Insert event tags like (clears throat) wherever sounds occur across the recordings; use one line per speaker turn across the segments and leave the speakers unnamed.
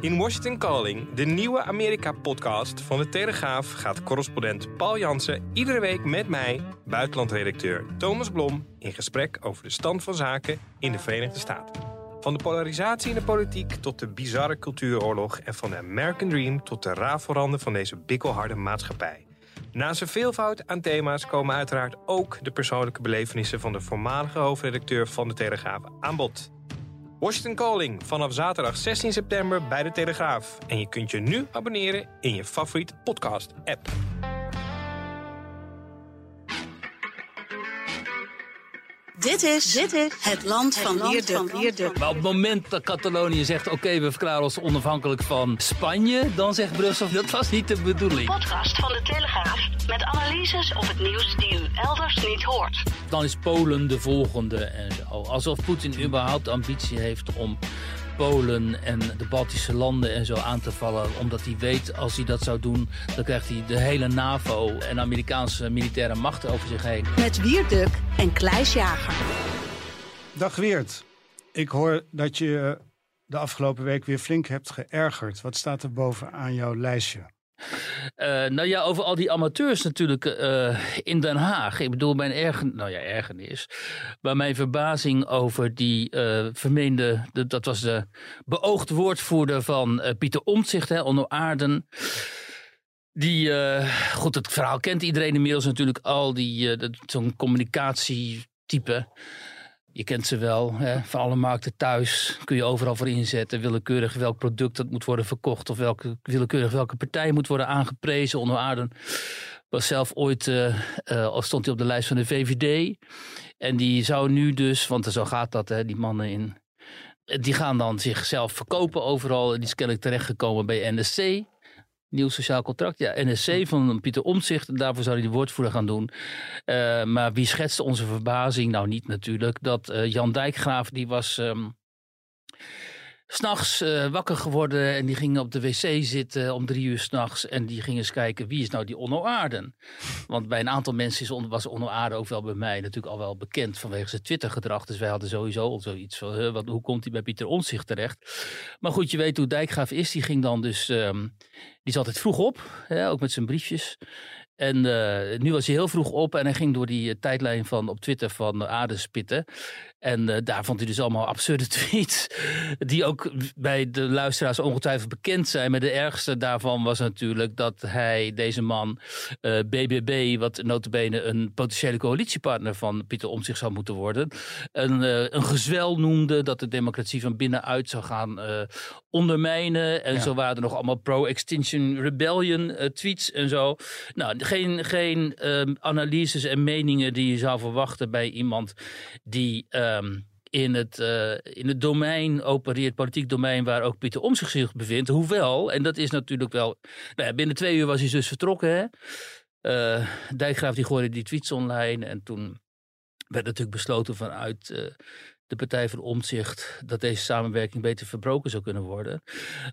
In Washington Calling, de nieuwe Amerika-podcast van de Telegraaf, gaat correspondent Paul Jansen iedere week met mij, buitenlandredacteur Thomas Blom, in gesprek over de stand van zaken in de Verenigde Staten. Van de polarisatie in de politiek tot de bizarre cultuuroorlog en van de American Dream tot de rafelranden van deze bikkelharde maatschappij. Naast een veelvoud aan thema's komen uiteraard ook de persoonlijke belevenissen van de voormalige hoofdredacteur van de Telegraaf aan bod. Washington Calling vanaf zaterdag 16 september bij de Telegraaf. En je kunt je nu abonneren in je favoriete podcast-app.
Dit is, dit is het land van Wierduk.
Maar op het moment dat Catalonië zegt: oké, we verklaren ons onafhankelijk van Spanje, dan zegt Brussel: dat was niet de bedoeling.
Podcast van de Telegraaf met analyses op het nieuws die u elders niet hoort.
Dan is Polen de volgende en zo. Alsof Poetin überhaupt ambitie heeft om Polen en de Baltische landen en zo aan te vallen. Omdat hij weet, als hij dat zou doen, dan krijgt hij de hele NAVO en Amerikaanse militaire macht over zich heen.
Met Wierduk en Kleis Jager.
Dag Weert. Ik hoor dat je de afgelopen week weer flink hebt geërgerd. Wat staat er bovenaan jouw lijstje?
Uh, nou ja, over al die amateurs natuurlijk uh, in Den Haag. Ik bedoel, mijn ergen, nou ja, ergernis. Maar mijn verbazing over die uh, vermeende, de, dat was de beoogd woordvoerder van Pieter Omtzigt, hè, Aarden. Die, goed, het verhaal kent iedereen inmiddels natuurlijk al, die zo'n communicatietype. Je kent ze wel, hè? van alle markten thuis kun je overal voor inzetten. Willekeurig welk product dat moet worden verkocht of welke, willekeurig welke partij moet worden aangeprezen. Onder Aarden was zelf ooit, uh, stond hij op de lijst van de VVD. En die zou nu dus, want zo gaat dat, hè, die mannen in. Die gaan dan zichzelf verkopen overal. Die is kennelijk terechtgekomen bij NSC nieuw sociaal contract. Ja, NSC van Pieter Omtzigt. En daarvoor zou hij de woordvoerder gaan doen. Uh, maar wie schetste onze verbazing? Nou, niet natuurlijk. Dat uh, Jan Dijkgraaf, die was... Um, s'nachts uh, wakker geworden en die ging op de wc zitten om drie uur s'nachts. En die ging eens kijken wie is nou die Onno Aarden. Want bij een aantal mensen is, was Onno Aarden ook wel bij mij natuurlijk al wel bekend vanwege zijn Twitter-gedrag. Dus wij hadden sowieso al zoiets van wat, hoe komt hij bij Pieter Omtzigt terecht. Maar goed, je weet hoe Dijkgraaf is. Die ging dan dus, um, die is altijd vroeg op, hè, ook met zijn briefjes. En uh, nu was hij heel vroeg op en hij ging door die uh, tijdlijn van op Twitter van uh, Aarde spitten. En uh, daar vond hij dus allemaal absurde (laughs) tweets. Die ook bij de luisteraars ongetwijfeld bekend zijn. Maar de ergste daarvan was natuurlijk dat hij, deze man, uh, BBB, wat notabene een potentiële coalitiepartner van Pieter Omtzigt zou moeten worden, een, uh, een gezwel noemde dat de democratie van binnenuit zou gaan ondermijnen. En ja. zo waren er nog allemaal pro-Extinction Rebellion tweets en zo. Nou, geen, geen analyses en meningen die je zou verwachten bij iemand die um, in, het, uh, in het domein opereert, politiek domein, waar ook Pieter Omtzigt zich bevindt. Hoewel, en dat is natuurlijk wel. Nou ja, binnen twee uur was hij dus vertrokken. Hè? Uh, Dijkgraaf die gooide die tweets online. En toen werd natuurlijk besloten vanuit uh, de Partij van Omtzigt dat deze samenwerking beter verbroken zou kunnen worden.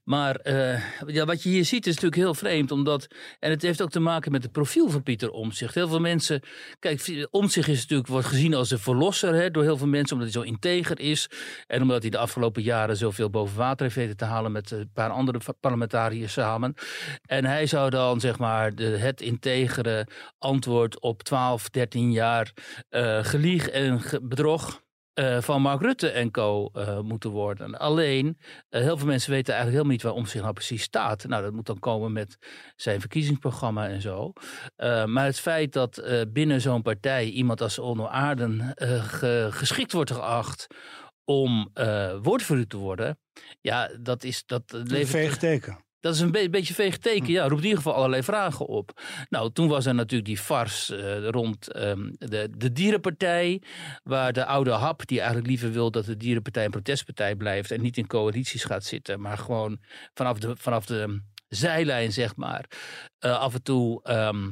Maar uh, ja, wat je hier ziet is natuurlijk heel vreemd, omdat, en het heeft ook te maken met het profiel van Pieter Omtzigt. Heel veel mensen, kijk, Omtzigt is natuurlijk, wordt gezien als de verlosser hè, door heel veel mensen, omdat hij zo integer is en omdat hij de afgelopen jaren zoveel boven water heeft weten te halen met een paar andere parlementariërs samen. En hij zou dan, zeg maar, het integere antwoord op 12, 13 jaar uh, gelieg en bedrog uh, van Mark Rutte en co. Uh, moeten worden. Alleen, uh, heel veel mensen weten eigenlijk helemaal niet waar Omtzigt nou precies staat. Nou, dat moet dan komen met zijn verkiezingsprogramma en zo. maar het feit dat binnen zo'n partij iemand als Onno Aarden ge geschikt wordt geacht om woordvoerder te worden, ja, dat is... Dat
levert... Een veeg teken.
Dat is een be beetje veeg teken. Ja, roept in ieder geval allerlei vragen op. Nou, toen was er natuurlijk die farce eh, rond ehm, de, de dierenpartij. Waar de oude hap, die eigenlijk liever wil dat de dierenpartij een protestpartij blijft. En niet in coalities gaat zitten. Maar gewoon vanaf de, vanaf de zijlijn, zeg maar. eh, af en toe. ehm,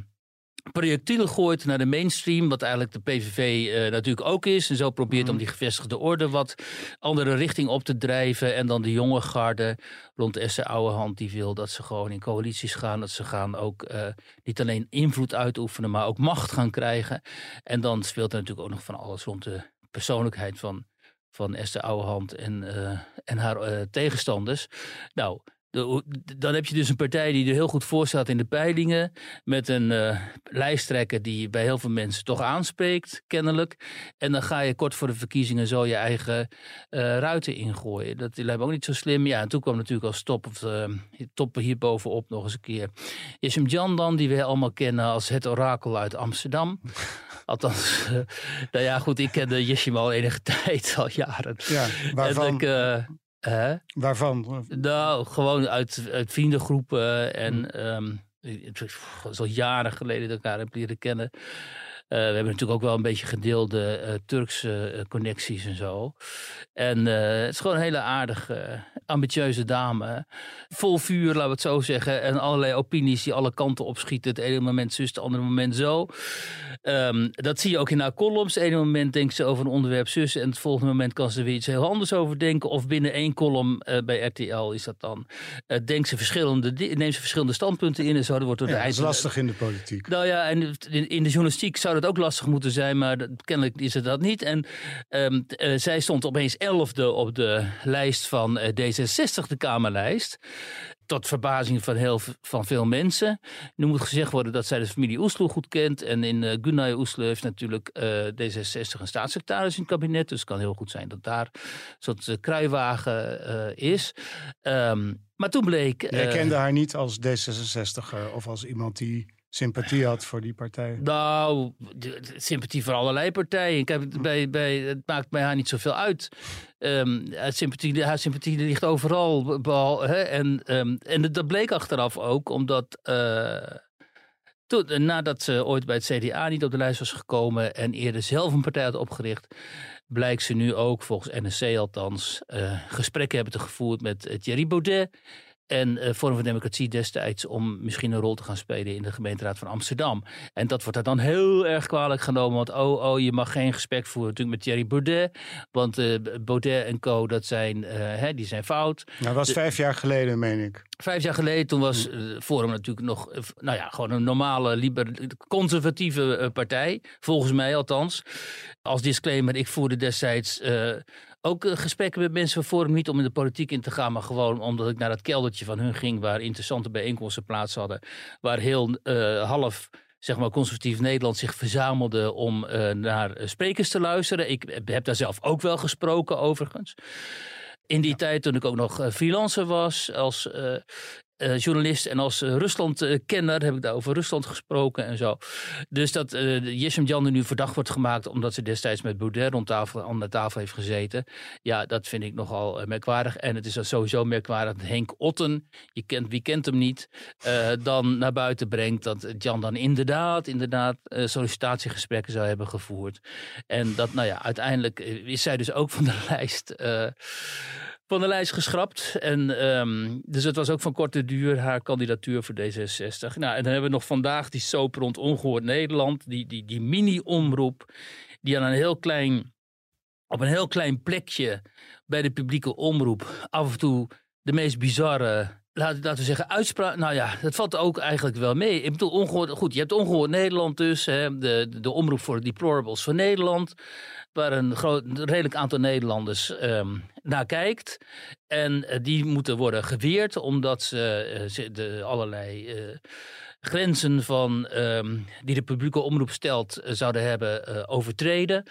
projectielen gooit naar de mainstream, wat eigenlijk de PVV eh, natuurlijk ook is. En zo probeert om die gevestigde orde wat andere richting op te drijven. En dan de jonge garde rond Esther Ouwehand, die wil dat ze gewoon in coalities gaan. Dat ze gaan ook eh, niet alleen invloed uitoefenen, maar ook macht gaan krijgen. En dan speelt er natuurlijk ook nog van alles rond de persoonlijkheid van, van Esther Ouwehand en, eh, en haar tegenstanders. Nou, dan heb je dus een partij die er heel goed voor staat in de peilingen. Met een eh, lijsttrekker die bij heel veel mensen toch aanspreekt, kennelijk. En dan ga je kort voor de verkiezingen zo je eigen eh, ruiten ingooien. Dat lijkt me ook niet zo slim. Ja, en toen kwam natuurlijk als top, of, eh, top hierbovenop nog eens een keer Yeshim Jan dan, die we allemaal kennen als het orakel uit Amsterdam. (laughs) Althans, eh, nou ja, goed, ik kende Yeshim al enige (laughs) tijd, al jaren.
Ja, waarvan?
En ik, hè?
waarvan?
Nou, gewoon uit, uit vriendengroepen. En ehm, het is al jaren geleden dat ik elkaar heb leren kennen. Eh, we hebben natuurlijk ook wel een beetje gedeelde eh, Turkse eh, connecties en zo. En het is gewoon een hele aardige, ambitieuze dame. Vol vuur, laten we het zo zeggen. En allerlei opinies die alle kanten opschieten. Het ene moment zus, het andere moment zo. Ehm, dat zie je ook in haar columns. Het ene moment denkt ze over een onderwerp zus. En het volgende moment kan ze er weer iets heel anders over denken. Of binnen één column bij RTL is dat dan. eh denkt ze verschillende, neemt ze verschillende standpunten in. En zo dat wordt door
Ja,
de
dat is lastig in de politiek.
nou ja, en in, in de journalistiek zou dat ook lastig moeten zijn, maar dat- kennelijk is het dat niet. En t- eh, zij stond opeens elfde op de lijst van eh, D66, de Kamerlijst. Tot verbazing van, heel, van veel mensen. Nu moet gezegd worden dat zij de familie Oesloe goed kent. En in uh, Gunay Oesloe heeft natuurlijk eh, D66 een staatssecretaris in het kabinet. Dus het kan heel goed zijn dat daar een soort kruiwagen is. Ehm, maar toen bleek...
Jij kende haar niet als D66er of als iemand die sympathie had voor die partij.
Nou, sympathie voor allerlei partijen. Ik bij, bij, het maakt bij haar niet zoveel uit. Ehm, haar, sympathie, sympathie ligt overal. hè, en, ehm, en dat bleek achteraf ook, omdat. eh, toen, nadat ze ooit bij het CDA niet op de lijst was gekomen en eerder zelf een partij had opgericht, blijkt ze nu ook, volgens NSC althans, eh, gesprekken hebben te gevoerd met eh, Thierry Baudet en eh Forum voor Democratie destijds om misschien een rol te gaan spelen in de gemeenteraad van Amsterdam. En dat wordt daar dan heel erg kwalijk genomen, want oh, oh, je mag geen gesprek voeren natuurlijk met Thierry Baudet, want eh, Baudet en co, dat zijn, eh, hè, die zijn fout.
Nou, dat was
De-
vijf jaar geleden, meen ik.
Vijf jaar geleden, toen was Forum natuurlijk nog, nou ja, gewoon een normale, liber, conservatieve partij. Volgens mij althans. Als disclaimer, ik voerde destijds ook eh, gesprekken met mensen van Forum. Niet om in de politiek in te gaan, maar gewoon omdat ik naar dat keldertje van hun ging. Waar interessante bijeenkomsten plaats hadden. Waar heel eh, half zeg maar, conservatief Nederland zich verzamelde om eh, naar sprekers te luisteren. Ik heb daar zelf ook wel gesproken, overigens. In die tijd toen ik ook nog freelancer was als eh, journalist en als eh, Rusland-kenner heb ik daar over Rusland gesproken en zo. Dus dat Yeshim Jan nu verdacht wordt gemaakt omdat ze destijds met Baudet rond tafel, aan de tafel heeft gezeten. Ja, dat vind ik nogal merkwaardig. En het is sowieso merkwaardig dat Henk Otten, je kent, wie kent hem niet, dan naar buiten brengt dat Jan dan inderdaad, inderdaad sollicitatiegesprekken zou hebben gevoerd. En dat, nou ja, uiteindelijk is zij dus ook van de (laughs) lijst. Van de lijst geschrapt. En, ehm, dus het was ook van korte duur haar kandidatuur voor D66. Nou, en dan hebben we nog vandaag die soap rond Ongehoord Nederland. Die, die, die mini-omroep. Die aan een heel klein, op een heel klein plekje bij de publieke omroep af en toe de meest bizarre. Laten, laten we zeggen, uitspraak. Nou ja, dat valt ook eigenlijk wel mee. Ik bedoel, ongehoord, goed, je hebt ongehoord Nederland dus. Hè, de, de, omroep voor de deplorables van Nederland. Waar een, groot, redelijk aantal Nederlanders ehm, naar kijkt. En eh, die moeten worden geweerd omdat ze eh, de allerlei eh, grenzen van, ehm, die de publieke omroep stelt zouden hebben overtreden.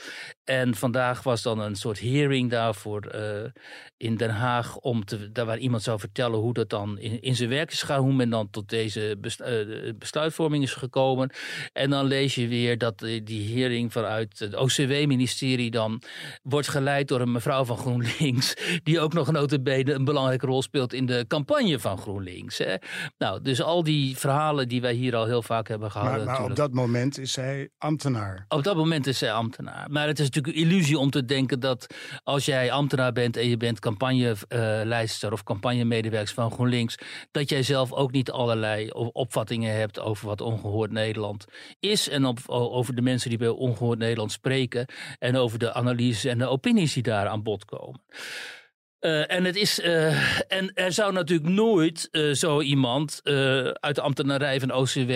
En vandaag was dan een soort hearing daarvoor eh, in Den Haag. Om te, daar waar iemand zou vertellen hoe dat dan in, in zijn werk is gegaan. Hoe men dan tot deze eh, besluitvorming is gekomen. En dan lees je weer dat die hearing vanuit het OCW-ministerie dan wordt geleid door een mevrouw van GroenLinks, die ook nog notabene een belangrijke rol speelt in de campagne van GroenLinks. Hè. Nou, dus al die verhalen die wij hier al heel vaak hebben gehouden.
Maar, maar op dat moment is zij ambtenaar.
Op dat moment is zij ambtenaar. Maar het is natuurlijk een illusie om te denken dat als jij ambtenaar bent en je bent campagnelijster of campagnemedewerker van GroenLinks, dat jij zelf ook niet allerlei opvattingen hebt over wat ongehoord Nederland is en over de mensen die bij ongehoord Nederland spreken en over de analyses en de opinies die daar aan bod komen. Uh, en, het is, uh, en er zou natuurlijk nooit uh, zo iemand uit de ambtenarij van OCW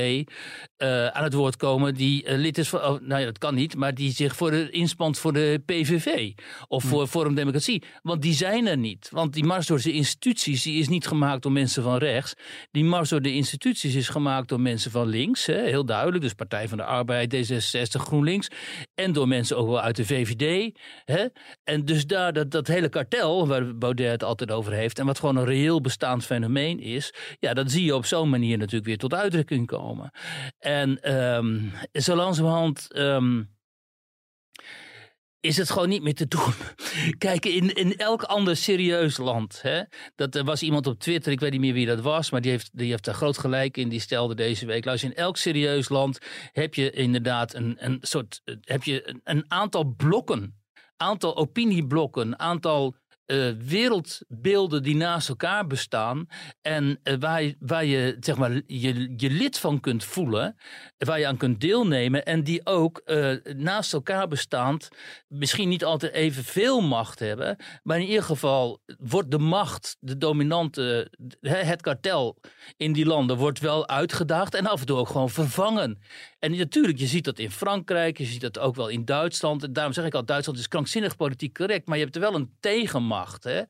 aan het woord komen die lid is van, oh, nou ja, dat kan niet, maar die zich voor de, inspant voor de PVV of voor Forum Democratie. Want die zijn er niet. Want die mars door de instituties die is niet gemaakt door mensen van rechts. Die mars door de instituties is gemaakt door mensen van links, hè, heel duidelijk. Dus Partij van de Arbeid, D66, GroenLinks. En door mensen ook wel uit de VVD. Hè. En dus daar dat, dat hele kartel, waar Baudet het altijd over heeft. En wat gewoon een reëel bestaand fenomeen is. Ja, dat zie je op zo'n manier natuurlijk weer tot uitdrukking komen. En um, zo langzamerhand. Um, is het gewoon niet meer te doen. (laughs) Kijk, in, in elk ander serieus land. Hè, dat, er was iemand op Twitter, ik weet niet meer wie dat was, maar die heeft, die heeft daar groot gelijk in. Die stelde deze week: luister, in elk serieus land heb je inderdaad een, een soort. heb je een, een aantal blokken. Aantal opinieblokken, aantal uh, wereldbeelden die naast elkaar bestaan. En uh, waar, waar je, zeg maar, je je lid van kunt voelen. Waar je aan kunt deelnemen. En die ook uh, naast elkaar bestaand. Misschien niet altijd even veel macht hebben. Maar in ieder geval wordt de macht, de dominante, het kartel in die landen wordt wel uitgedaagd. En af en toe ook gewoon vervangen. En natuurlijk, je ziet dat in Frankrijk. Je ziet dat ook wel in Duitsland. En daarom zeg ik al, Duitsland is krankzinnig politiek correct. Maar je hebt er wel een tegenmacht. Hè?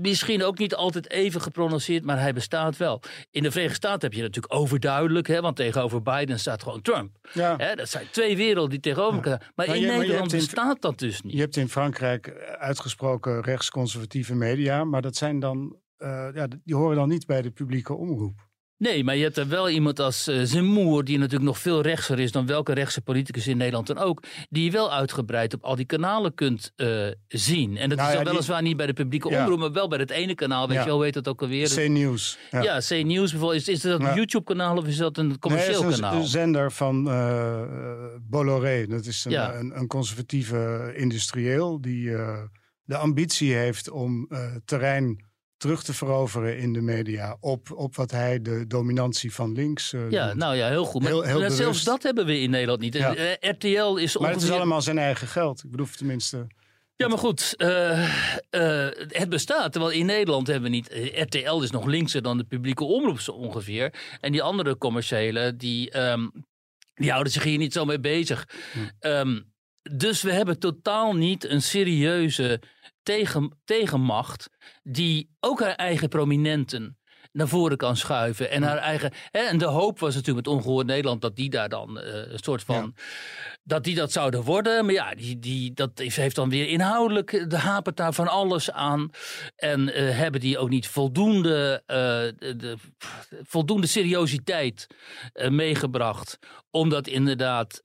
Misschien ook niet altijd even geprononceerd, maar hij bestaat wel. In de Verenigde Staten heb je natuurlijk overduidelijk, hè, want tegenover Biden staat gewoon Trump. Ja. Hè, dat zijn twee werelden die tegenover elkaar. Maar, in Nederland bestaat dat dus niet.
Je hebt in Frankrijk uitgesproken rechtsconservatieve media, maar dat zijn dan, uh, ja, die horen dan niet bij de publieke omroep.
Nee, maar je hebt er wel iemand als uh, Zemmour, die natuurlijk nog veel rechtser is dan welke rechtse politicus in Nederland dan ook, die je wel uitgebreid op al die kanalen kunt uh, zien. En dat nou is ja, dan weliswaar niet bij de publieke ja. omroep, maar wel bij het ene kanaal. Weet ja. je wel, weet dat ook alweer?
C-Nieuws.
Ja, ja C-Nieuws bijvoorbeeld. Is, is dat een YouTube-kanaal of is dat een commercieel
nee, is
kanaal?
een zender van uh, Bolloré. Dat is een, een, een, conservatieve industrieel die de ambitie heeft om terrein terug te veroveren in de media op, op wat hij de dominantie van links. Uh,
ja, nou ja, heel goed. Maar,
heel, heel
maar zelfs dat hebben we in Nederland niet. Ja. Uh, RTL is ongeveer...
Maar het is allemaal zijn eigen geld. Ik bedoel, tenminste.
Ja, maar goed, uh, het bestaat. Terwijl in Nederland hebben we niet. RTL is nog linkser dan de publieke omroep zo ongeveer. En die andere commerciële, die, um, die houden zich hier niet zo mee bezig. Hm. Um, dus we hebben totaal niet een serieuze tegen, tegenmacht die ook haar eigen prominenten naar voren kan schuiven. En haar eigen. Hè, en de hoop was natuurlijk met Ongehoord Nederland dat die daar dan uh, een soort van. Ja. dat die dat zouden worden. Maar ja, die, die, dat heeft dan weer inhoudelijk. de hapert daar van alles aan. En uh, hebben die ook niet voldoende. Uh, de, de, voldoende seriositeit meegebracht. Om dat inderdaad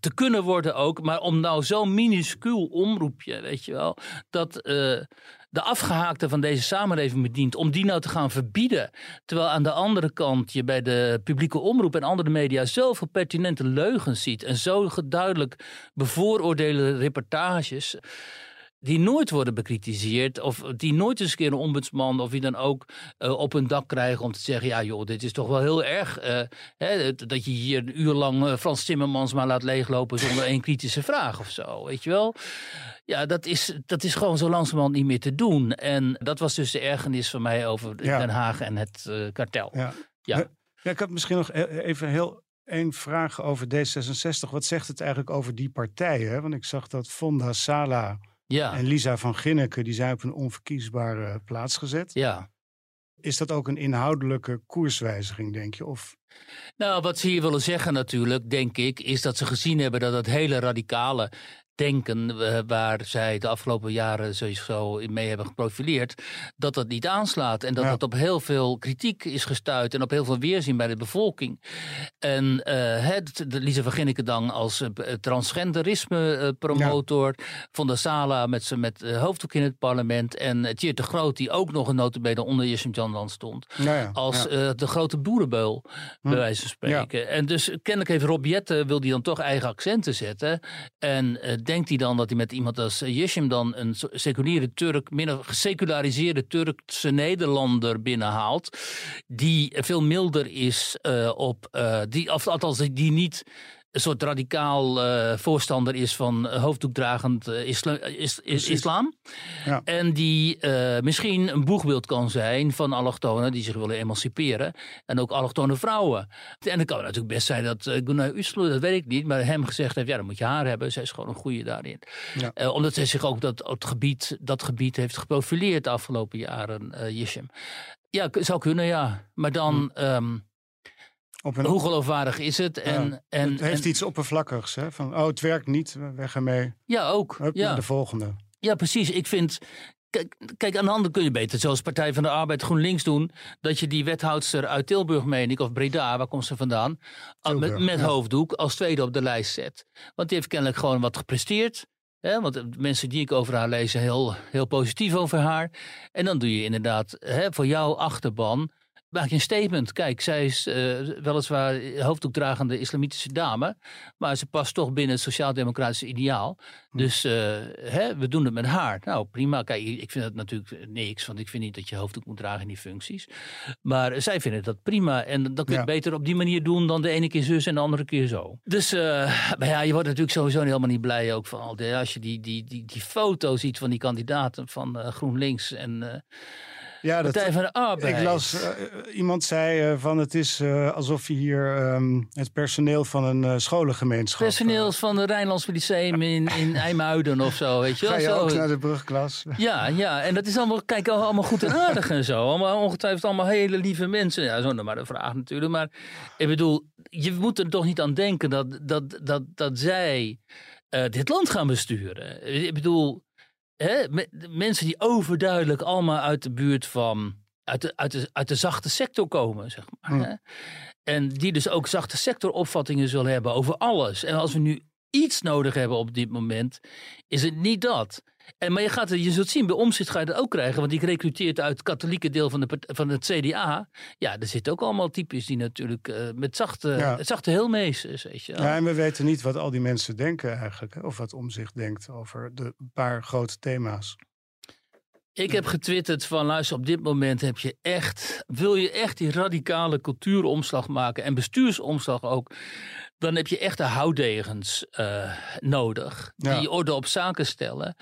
te kunnen worden ook. Maar om nou zo'n minuscuul omroepje, weet je wel. Dat de afgehaakte van deze samenleving bedient, om die nou te gaan verbieden. Terwijl aan de andere kant je bij de publieke omroep en andere media zoveel pertinente leugens ziet en zo duidelijk bevooroordeelde reportages die nooit worden bekritiseerd. Of die nooit eens een keer een ombudsman of wie dan ook uh, op hun dak krijgen om te zeggen: ja, joh, dit is toch wel heel erg. Uh, hè, dat je hier een uur lang uh, Frans Timmermans maar laat leeglopen zonder één kritische vraag of zo. Weet je wel? Ja, dat is, dat is gewoon zo langzamerhand niet meer te doen. En dat was dus de ergernis van mij over ja. Den Haag en het kartel.
Ja. Ja. ja, ik heb misschien nog e-, even heel één vraag over D66. Wat zegt het eigenlijk over die partijen? Want ik zag dat Fonda Sala ja. En Lisa van Ginneken, die zijn op een onverkiesbare plaats gezet.
Ja.
Is dat ook een inhoudelijke koerswijziging, denk je? Of
Nou, wat ze hier willen zeggen natuurlijk, denk ik, is dat ze gezien hebben dat het hele radicale denken eh, waar zij de afgelopen jaren sowieso mee hebben geprofileerd, dat dat niet aanslaat. En dat dat op heel veel kritiek is gestuurd en op heel veel weerzin bij de bevolking. En uh, het, de Lisa van Ginnekendang als uh, transgenderisme promotor, ja. Van der Sala met, met hoofddoek in het parlement en Tjeerd de Groot die ook nog een notabene onder Jessim Jandan stond. Ja, als de grote boerenbeul, hm. bij wijze van spreken. En dus kennelijk heeft Rob Jette, wil die dan toch eigen accenten zetten. En denkt hij dan dat hij met iemand als Yeshim dan een seculiere Turk, minder geseculariseerde Turkse Nederlander binnenhaalt, die veel milder is uh, op, uh, die, of althans die niet een soort radicaal uh, voorstander is van hoofddoekdragend uh, isla is, is, islam. Ja. En die uh, misschien een boegbeeld kan zijn van allochtonen die zich willen emanciperen. En ook allochtone vrouwen. En dan kan het natuurlijk best zijn dat Gunnar Uslu, dat weet ik niet, maar hem gezegd heeft, ja dan moet je haar hebben. Zij is gewoon een goede daarin. Ja. omdat zij zich ook dat, het gebied, dat gebied heeft geprofileerd de afgelopen jaren, Yishem. Ja, zou kunnen ja. Maar dan... Hm. Um, een... Hoe geloofwaardig is het? En,
ja,
en,
het heeft iets oppervlakkigs. Hè? Van, oh, het werkt niet, weg ermee.
Ja, ook.
Hup,
ja.
naar de volgende.
Ja, precies. Ik vind... Kijk, kijk, aan de andere kun je beter, zoals Partij van de Arbeid GroenLinks doen, dat je die wethoudster uit Tilburg, meen ik, of Breda, waar komt ze vandaan, Tilburg, met, met ja. hoofddoek als tweede op de lijst zet. Want die heeft kennelijk gewoon wat gepresteerd. Hè, want de mensen die ik over haar lees, heel, heel positief over haar. En dan doe je inderdaad hè, voor jouw achterban maak je een statement. Kijk, zij is uh, weliswaar hoofddoekdragende islamitische dame, maar ze past toch binnen het sociaal-democratische ideaal. Hm. Dus uh, hè, we doen het met haar. Nou, prima. Kijk, ik vind het natuurlijk niks, want ik vind niet dat je hoofddoek moet dragen in die functies. Maar zij vinden dat prima en dat kun je ja. beter op die manier doen dan de ene keer zus en de andere keer zo. Dus uh, maar ja, je wordt natuurlijk sowieso helemaal niet blij ook van al die, als je die, die, die, die foto ziet van die kandidaten van GroenLinks en ja, dat, Partij van de Arbeid.
Ik las, uh, iemand zei uh, van het is uh, alsof je hier um, het personeel van een scholengemeenschap...
Personeel van de Rijnlands Lyceum in, in (laughs) IJmuiden of zo, weet je wel.
Ga je
zo.
ook naar de brugklas? (laughs)
Ja, ja, en dat is allemaal, kijk, allemaal goed en aardig en zo. Allemaal, ongetwijfeld allemaal hele lieve mensen. Ja, zo maar de vraag natuurlijk. Maar ik bedoel, je moet er toch niet aan denken dat, dat, dat, dat zij dit land gaan besturen. Ik bedoel hè, mensen die overduidelijk allemaal uit de buurt van. Uit de, uit de, uit de zachte sector komen, zeg maar. Hè? En die dus ook zachte sectoropvattingen zullen hebben over alles. En als we nu iets nodig hebben op dit moment, is het niet dat. En, maar je, gaat, je zult zien, bij Omzicht ga je dat ook krijgen. Want die recruteert uit het katholieke deel van, de, van het CDA. Ja, er zitten ook allemaal types die natuurlijk uh, met zachte, ja. zachte heelmeesters. Weet je.
Ja, en we weten niet wat al die mensen denken eigenlijk. Of wat Omzicht denkt over de paar grote thema's.
Ik heb getwitterd van luister, op dit moment heb je echt, wil je echt die radicale cultuuromslag maken en bestuursomslag ook, dan heb je echte houtdegens uh, nodig. Ja. Die orde op zaken stellen.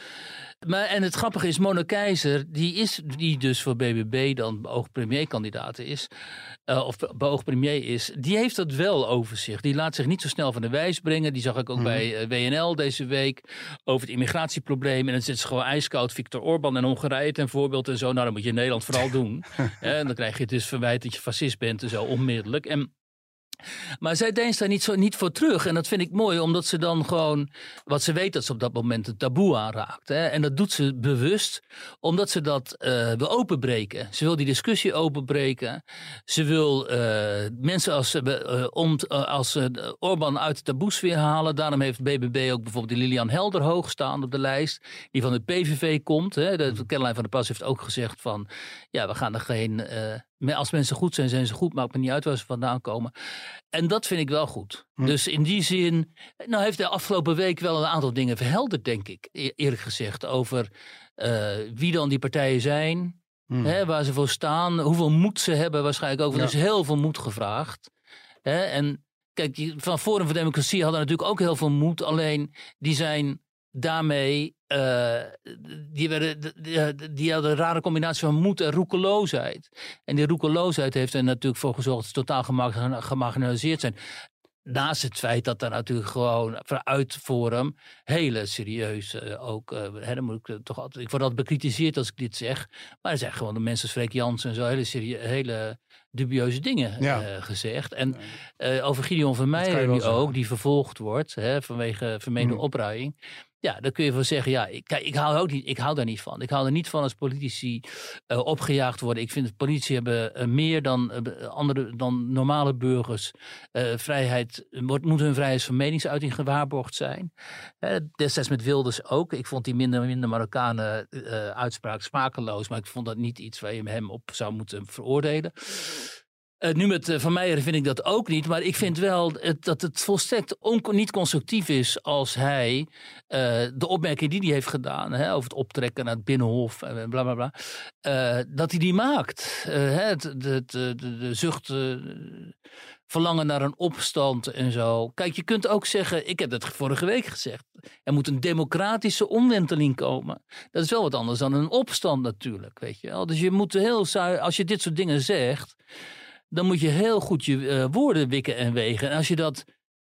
Maar, en het grappige is, Mona Keizer, die, is, die dus voor BBB dan beoogd premierkandidaat is, uh, of beoogd premier is, die heeft dat wel over zich. Die laat zich niet zo snel van de wijs brengen. Die zag ik ook mm. bij uh, WNL deze week over het immigratieprobleem. En dan zit ze gewoon ijskoud Viktor Orban en Hongarije ten voorbeeld en zo. Nou, dat moet je in Nederland vooral (laughs) doen. en dan krijg je dus verwijt dat je fascist bent en zo onmiddellijk. En maar zij deed daar niet, zo, niet voor terug. En dat vind ik mooi, omdat ze dan gewoon. Wat ze weet dat ze op dat moment het taboe aanraakt. Hè? En dat doet ze bewust, omdat ze dat uh, wil openbreken. Ze wil die discussie openbreken. Ze wil uh, mensen als, uh, om, als Orbán uit de taboesfeer halen. Daarom heeft BBB ook bijvoorbeeld die Lilian Helder hoog staan op de lijst. Die van de PVV komt. Hè? De, Caroline van der Pas heeft ook gezegd van. Ja, we gaan er geen als mensen goed zijn, zijn ze goed. Maakt me niet uit waar ze vandaan komen. En dat vind ik wel goed. Hm. Dus in die zin, nou heeft de afgelopen week wel een aantal dingen verhelderd, denk ik. E-, eerlijk gezegd. Over uh, wie dan die partijen zijn. Hm. Hè, waar ze voor staan. Hoeveel moed ze hebben waarschijnlijk ook. Want ja. er is heel veel moed gevraagd. Hè, en kijk, van Forum voor Democratie hadden natuurlijk ook heel veel moed. Alleen die zijn daarmee uh, die, werden, die, die hadden een rare combinatie van moed en roekeloosheid. En die roekeloosheid heeft er natuurlijk voor gezorgd dat ze totaal gemarginaliseerd zijn. Naast het feit dat er natuurlijk gewoon vanuit Forum hele serieuze ook, uh, hè, dan moet ik toch altijd, ik word altijd bekritiseerd als ik dit zeg, maar er zijn gewoon de mensen Freek Jansen en zo hele, serie, hele dubieuze dingen ja. gezegd. En over Gideon van Meijer nu ook, die vervolgd wordt hè, vanwege vermeende mm. opruiing. Ja, dan kun je wel zeggen, ja, ik, ik hou, ook niet, ik hou daar niet van. Ik hou er niet van als politici uh, opgejaagd worden. Ik vind dat politici hebben uh, meer dan, uh, andere, dan normale burgers. vrijheid, moet, moet hun vrijheid van meningsuiting gewaarborgd zijn. destijds met Wilders ook. Ik vond die minder, minder Marokkanen uitspraak smakeloos. Maar ik vond dat niet iets waar je hem op zou moeten veroordelen. Uh, nu met uh, Van Meijer vind ik dat ook niet. Maar ik vind wel dat het volstrekt niet constructief is als hij uh, de opmerking die hij heeft gedaan hè, over het optrekken naar het Binnenhof en bla dat hij die maakt. Het, de, de, de, zucht, verlangen naar een opstand en zo. Kijk, je kunt ook zeggen, ik heb het vorige week gezegd, er moet een democratische omwenteling komen. Dat is wel wat anders dan een opstand natuurlijk, weet je wel. Dus je moet heel, als je dit soort dingen zegt dan moet je heel goed je uh, woorden wikken en wegen. En als je dat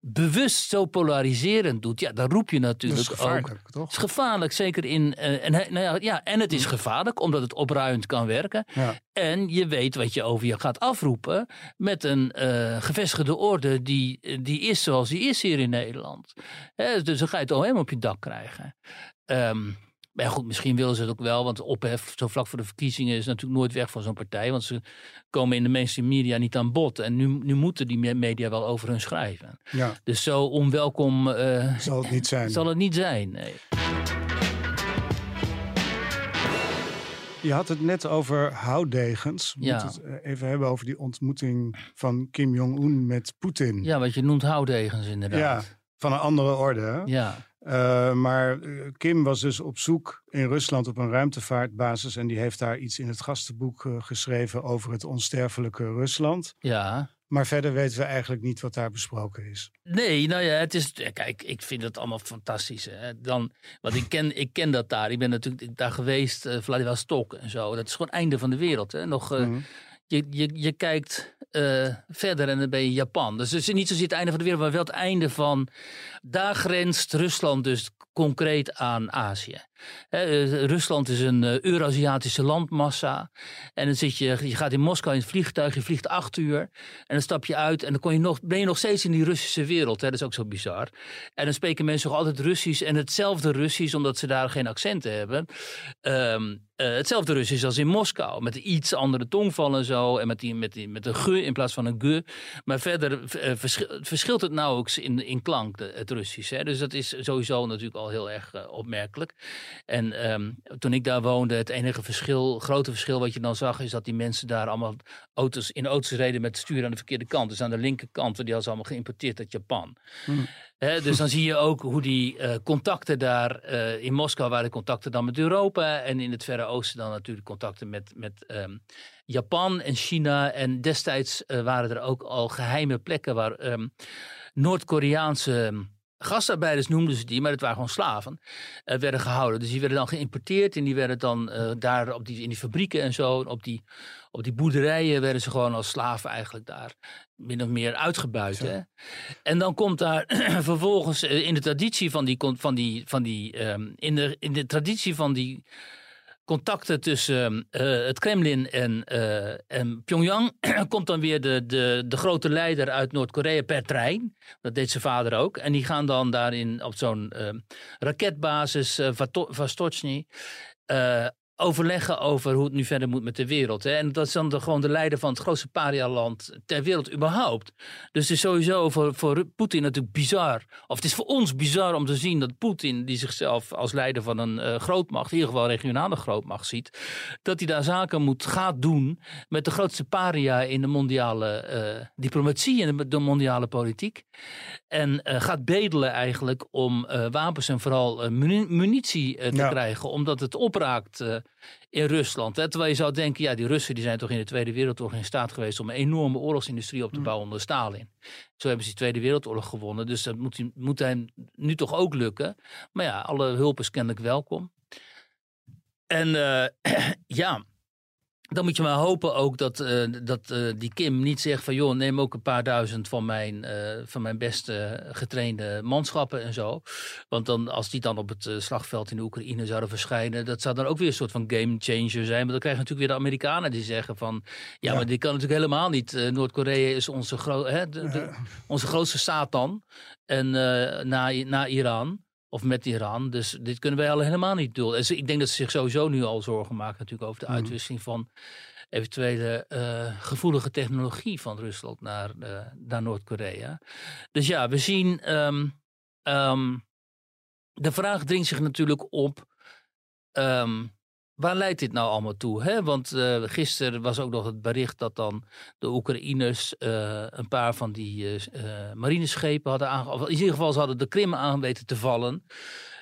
bewust zo polariserend doet, ja, dan roep je natuurlijk dat is
gevaarlijk,
ook.
Toch?
Het is gevaarlijk, zeker in. Uh, en, nou ja, ja, en het is gevaarlijk omdat het opruimend kan werken.
Ja.
En je weet wat je over je gaat afroepen met een uh, gevestigde orde die, die is zoals die is hier in Nederland. dus dan ga je het OM op je dak krijgen. Um, maar goed, misschien willen ze het ook wel, want ophef zo vlak voor de verkiezingen is natuurlijk nooit weg van zo'n partij. Want ze komen in de mainstream media niet aan bod. En nu, nu moeten die media wel over hun schrijven.
Ja.
Dus zo onwelkom uh,
zal het niet zijn.
Zal het niet zijn, nee.
Je had het net over. We
ja.
moeten het even hebben over die ontmoeting van Kim Jong-un met Poetin.
Ja, wat je noemt houtdegens inderdaad.
Ja, van een andere orde. Hè?
Ja.
Uh, maar eh, Kim was dus op zoek in Rusland op een ruimtevaartbasis. En die heeft daar iets in het gastenboek uh, geschreven over het onsterfelijke Rusland.
Ja.
Maar verder weten we eigenlijk niet wat daar besproken is.
Nee, nou ja, het is. Kijk, ik vind het allemaal fantastisch. Hè. Dan, want ik ken, ik ken dat daar. Ik ben natuurlijk daar geweest, uh, Vladivostok en zo. Dat is gewoon het einde van de wereld. Hè. Nog. Mm -hmm. Je, je, je kijkt uh, verder en dan ben je Japan. Dus is niet zozeer het einde van de wereld, maar wel het einde van. Daar grenst Rusland dus concreet aan Azië. He, Rusland is een uh, Eurasiatische landmassa. En dan zit je, je gaat in Moskou in het vliegtuig, je vliegt acht uur. En dan stap je uit en dan kon je nog, ben je nog steeds in die Russische wereld. Dat is ook zo bizar. En dan spreken mensen nog altijd Russisch en hetzelfde Russisch, omdat ze daar geen accenten hebben. Um, uh, hetzelfde Russisch als in Moskou, met iets andere tongval en zo. En met, die, met, die, met een ge in plaats van een ge. Maar verder verschil, verschilt het nauwelijks in, in klank, het Russisch. Dus dat is sowieso natuurlijk al heel erg uh, opmerkelijk. En um, toen ik daar woonde, het enige verschil, grote verschil wat je dan zag, is dat die mensen daar allemaal auto's, in auto's reden met stuur aan de verkeerde kant. Dus aan de linkerkant, die hadden ze allemaal geïmporteerd uit Japan.
Hmm.
He, dus dan zie je ook hoe die uh, contacten daar uh, in Moskou waren contacten dan met Europa en in het Verre Oosten dan natuurlijk contacten met, met um, Japan en China. En destijds uh, waren er ook al geheime plekken waar um, Noord-Koreaanse gastarbeiders noemden ze die, maar het waren gewoon slaven, uh, werden gehouden. Dus die werden dan geïmporteerd en die werden dan uh, daar op die, in die fabrieken en zo, op die, op die boerderijen werden ze gewoon als slaven eigenlijk daar min of meer uitgebuit. Hè? En dan komt daar (clears throat) vervolgens uh, in de traditie van die, van die, van die um, in, de, in de traditie van die contacten tussen uh, het Kremlin en, uh, en Pyongyang (clears throat) komt dan weer de, de, de grote leider uit Noord-Korea per trein. Dat deed zijn vader ook. En die gaan dan daarin op zo'n uh, raketbasis Vostochny overleggen over hoe het nu verder moet met de wereld. Hè? En dat is dan de, gewoon de leider van het grootste parialand ter wereld überhaupt. Dus het is sowieso voor, voor Poetin natuurlijk bizar. Of het is voor ons bizar om te zien dat Poetin, die zichzelf als leider van een uh, grootmacht, in ieder geval regionale grootmacht ziet, dat hij daar zaken moet, gaat doen met de grootste paria in de mondiale uh, diplomatie en de, de, mondiale politiek. En uh, gaat bedelen eigenlijk om wapens en vooral munitie te ja. krijgen, omdat het opraakt in Rusland. Hè? Terwijl je zou denken, ja, die Russen die zijn toch in de Tweede Wereldoorlog in staat geweest om een enorme oorlogsindustrie op te bouwen onder Stalin. Zo hebben ze die Tweede Wereldoorlog gewonnen. Dus dat moet, moet hem nu toch ook lukken. Maar ja, alle hulp is kennelijk welkom. En uh, (clears throat) ja, dan moet je maar hopen ook dat, uh, dat uh, die Kim niet zegt van joh, neem ook een paar duizend van mijn, uh, van mijn beste getrainde manschappen en zo. Want dan, als die dan op het slagveld in de Oekraïne zouden verschijnen, dat zou dan ook weer een soort van game changer zijn. Maar dan krijg je natuurlijk weer de Amerikanen die zeggen van ja, ja. maar dit kan natuurlijk helemaal niet. Noord-Korea is onze, gro hè, de, de, onze grootste Satan. En na, na Iran. Of met Iran. Dus dit kunnen wij al helemaal niet doen. Dus ik denk dat ze zich sowieso nu al zorgen maken natuurlijk over de mhm. uitwisseling van eventuele uh, gevoelige technologie van Rusland naar, uh, naar Noord-Korea. Dus ja, we zien. Um, um, de vraag dringt zich natuurlijk op. Um, Waar leidt dit nou allemaal toe? Hè? Want uh, gisteren was ook nog het bericht dat dan de Oekraïners uh, een paar van die uh, marineschepen hadden aangevallen. In ieder geval, ze hadden de Krim aan weten te vallen.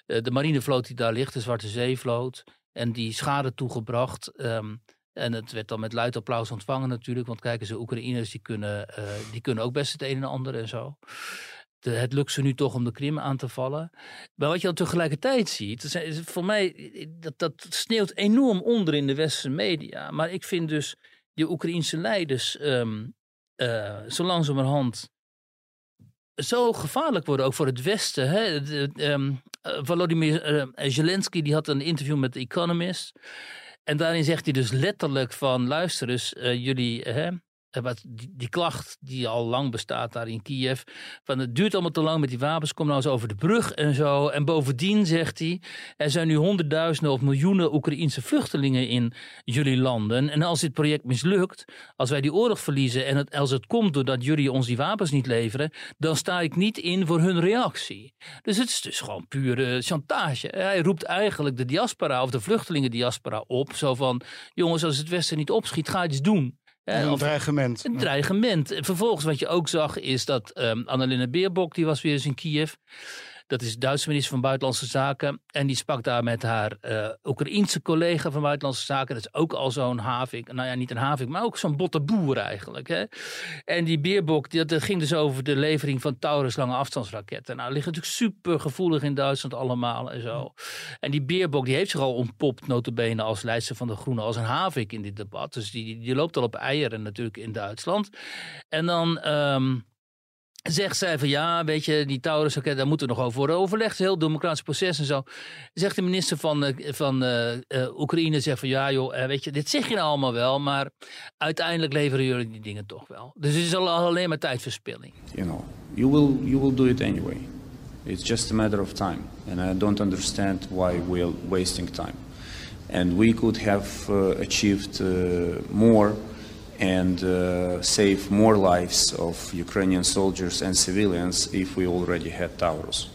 de marinevloot die daar ligt, de Zwarte Zeevloot. En die schade toegebracht. Um, en het werd dan met luid applaus ontvangen natuurlijk. Want kijk eens, de Oekraïners die kunnen, die kunnen ook best het een en ander en zo het lukt ze nu toch om de Krim aan te vallen. Maar wat je dan tegelijkertijd ziet, voor mij, dat, dat sneeuwt enorm onder in de westerse media. Maar ik vind dus die Oekraïnse leiders um, uh, zo langzamerhand zo gevaarlijk worden, ook voor het Westen. Hè? um, Volodymyr uh, Zelensky die had een interview met The Economist. En daarin zegt hij dus letterlijk van, luister eens, jullie... Eh, die, die, klacht die al lang bestaat daar in Kiev. Van het duurt allemaal te lang met die wapens. Kom nou eens over de brug en zo. En bovendien zegt hij. Er zijn nu honderdduizenden of miljoenen Oekraïense vluchtelingen in jullie landen. En als dit project mislukt. Als wij die oorlog verliezen. En als het komt doordat jullie ons die wapens niet leveren. Dan sta ik niet in voor hun reactie. Dus het is dus gewoon pure chantage. Hij roept eigenlijk de diaspora of de vluchtelingendiaspora op. Zo van. Jongens, als het Westen niet opschiet, ga iets doen
een dreigement.
Een dreigement. Vervolgens wat je ook zag is dat um, Annalena Beerbok, die was weer eens in Kiev. Dat is de Duitse minister van Buitenlandse Zaken. En die sprak daar met haar uh, Oekraïense collega van Buitenlandse Zaken. Dat is ook al zo'n havik. Nou ja, niet een havik, maar ook zo'n botte boer eigenlijk. Hè? En die Beerbok, dat ging dus over de levering van Taurus lange afstandsraketten. Nou, ligt natuurlijk super gevoelig in Duitsland allemaal en zo. En die Beerbok, die heeft zich al ontpopt, notabene als leidster van de Groenen, als een havik in dit debat. Dus die, die loopt al op eieren natuurlijk in Duitsland. En dan... Um, Zegt zij van ja, weet je, die Taurus, okay, daar moeten we nog over worden overlegd. Heel democratisch proces en zo. Zegt de minister van, uh, van uh, uh, Oekraïne, zegt van ja joh, weet je, dit zeg je nou allemaal wel, maar uiteindelijk leveren jullie die dingen toch wel. Dus het is al alleen maar tijdverspilling.
You know, you will, you will do it anyway. It's just a matter of time. And I don't understand why we're wasting time. And we could have achieved more and uh, save more lives of Ukrainian soldiers and civilians if we already had towers.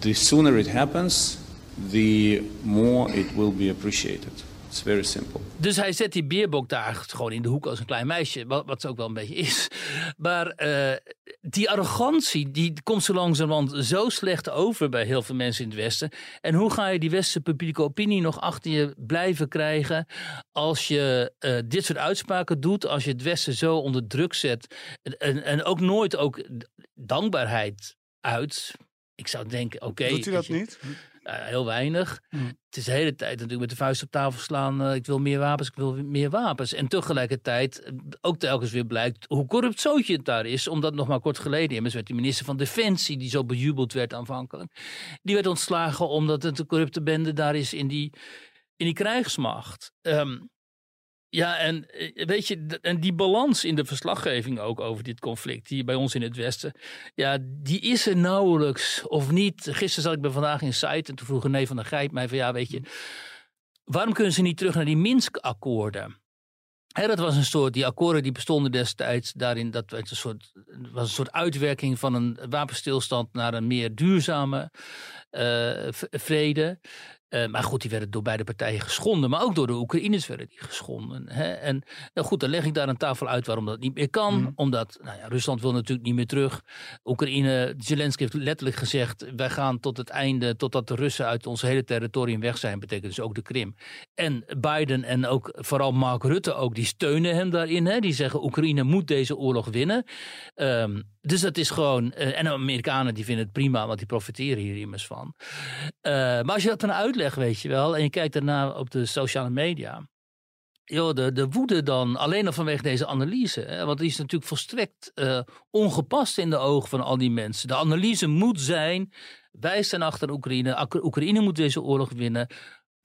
The sooner it happens, the more it will be appreciated. It's very simple.
Dus hij zet die beerbok daar gewoon in de hoek als een klein meisje, wat, wat ze ook wel een beetje is. Maar uh, die arrogantie, die komt zo langzamerhand zo slecht over bij heel veel mensen in het Westen. En hoe ga je die westerse publieke opinie nog achter je blijven krijgen als je uh, dit soort uitspraken doet, als je het Westen zo onder druk zet en, en ook nooit ook dankbaarheid uit. Ik zou denken, oké. Okay,
Doet hij dat niet?
Uh, heel weinig. Hm. Het is de hele tijd natuurlijk met de vuist op tafel slaan. Uh, ik wil meer wapens, ik wil meer wapens. En tegelijkertijd eh, ook telkens weer blijkt hoe corrupt zootje het daar is. Omdat nog maar kort geleden immers werd de minister van Defensie, die zo bejubeld werd aanvankelijk. Die werd ontslagen omdat het een corrupte bende daar is in die, in die krijgsmacht. Um, ja, en eh, weet je, en die balans in de verslaggeving ook over dit conflict, die bij ons in het Westen, ja, die is er nauwelijks of niet. Gisteren zat ik bij vandaag in site en toen vroeg nee van der Grijp mij van ja, weet je, waarom kunnen ze niet terug naar die Minsk-akkoorden? dat was een soort, die akkoorden die bestonden destijds daarin, dat was een soort, was een soort uitwerking van een wapenstilstand naar een meer duurzame uh, vrede. Uh, maar goed, die werden door beide partijen geschonden. Maar ook door de Oekraïners werden die geschonden. Hè? En nou goed, dan leg ik daar een tafel uit waarom dat niet meer kan. Mhm. Omdat nou ja, Rusland wil natuurlijk niet meer terug. Oekraïne, Zelensky heeft letterlijk gezegd... wij gaan tot het einde, totdat de Russen uit ons hele territorium weg zijn. Betekent dus ook de Krim. En Biden en ook vooral Mark Rutte ook, die steunen hem daarin. Hè? Die zeggen Oekraïne moet deze oorlog winnen. Um, dus dat is gewoon. Uh, en de Amerikanen die vinden het prima, want die profiteren hier immers van. Uh, maar als je dat dan uitlegt, weet je wel, en je kijkt daarna op de sociale media. joh, de, de woede dan, alleen al vanwege deze analyse. Hè, want die is natuurlijk volstrekt uh, ongepast in de ogen van al die mensen. De analyse moet zijn, wij staan achter Oekraïne. Oekraïne moet deze oorlog winnen.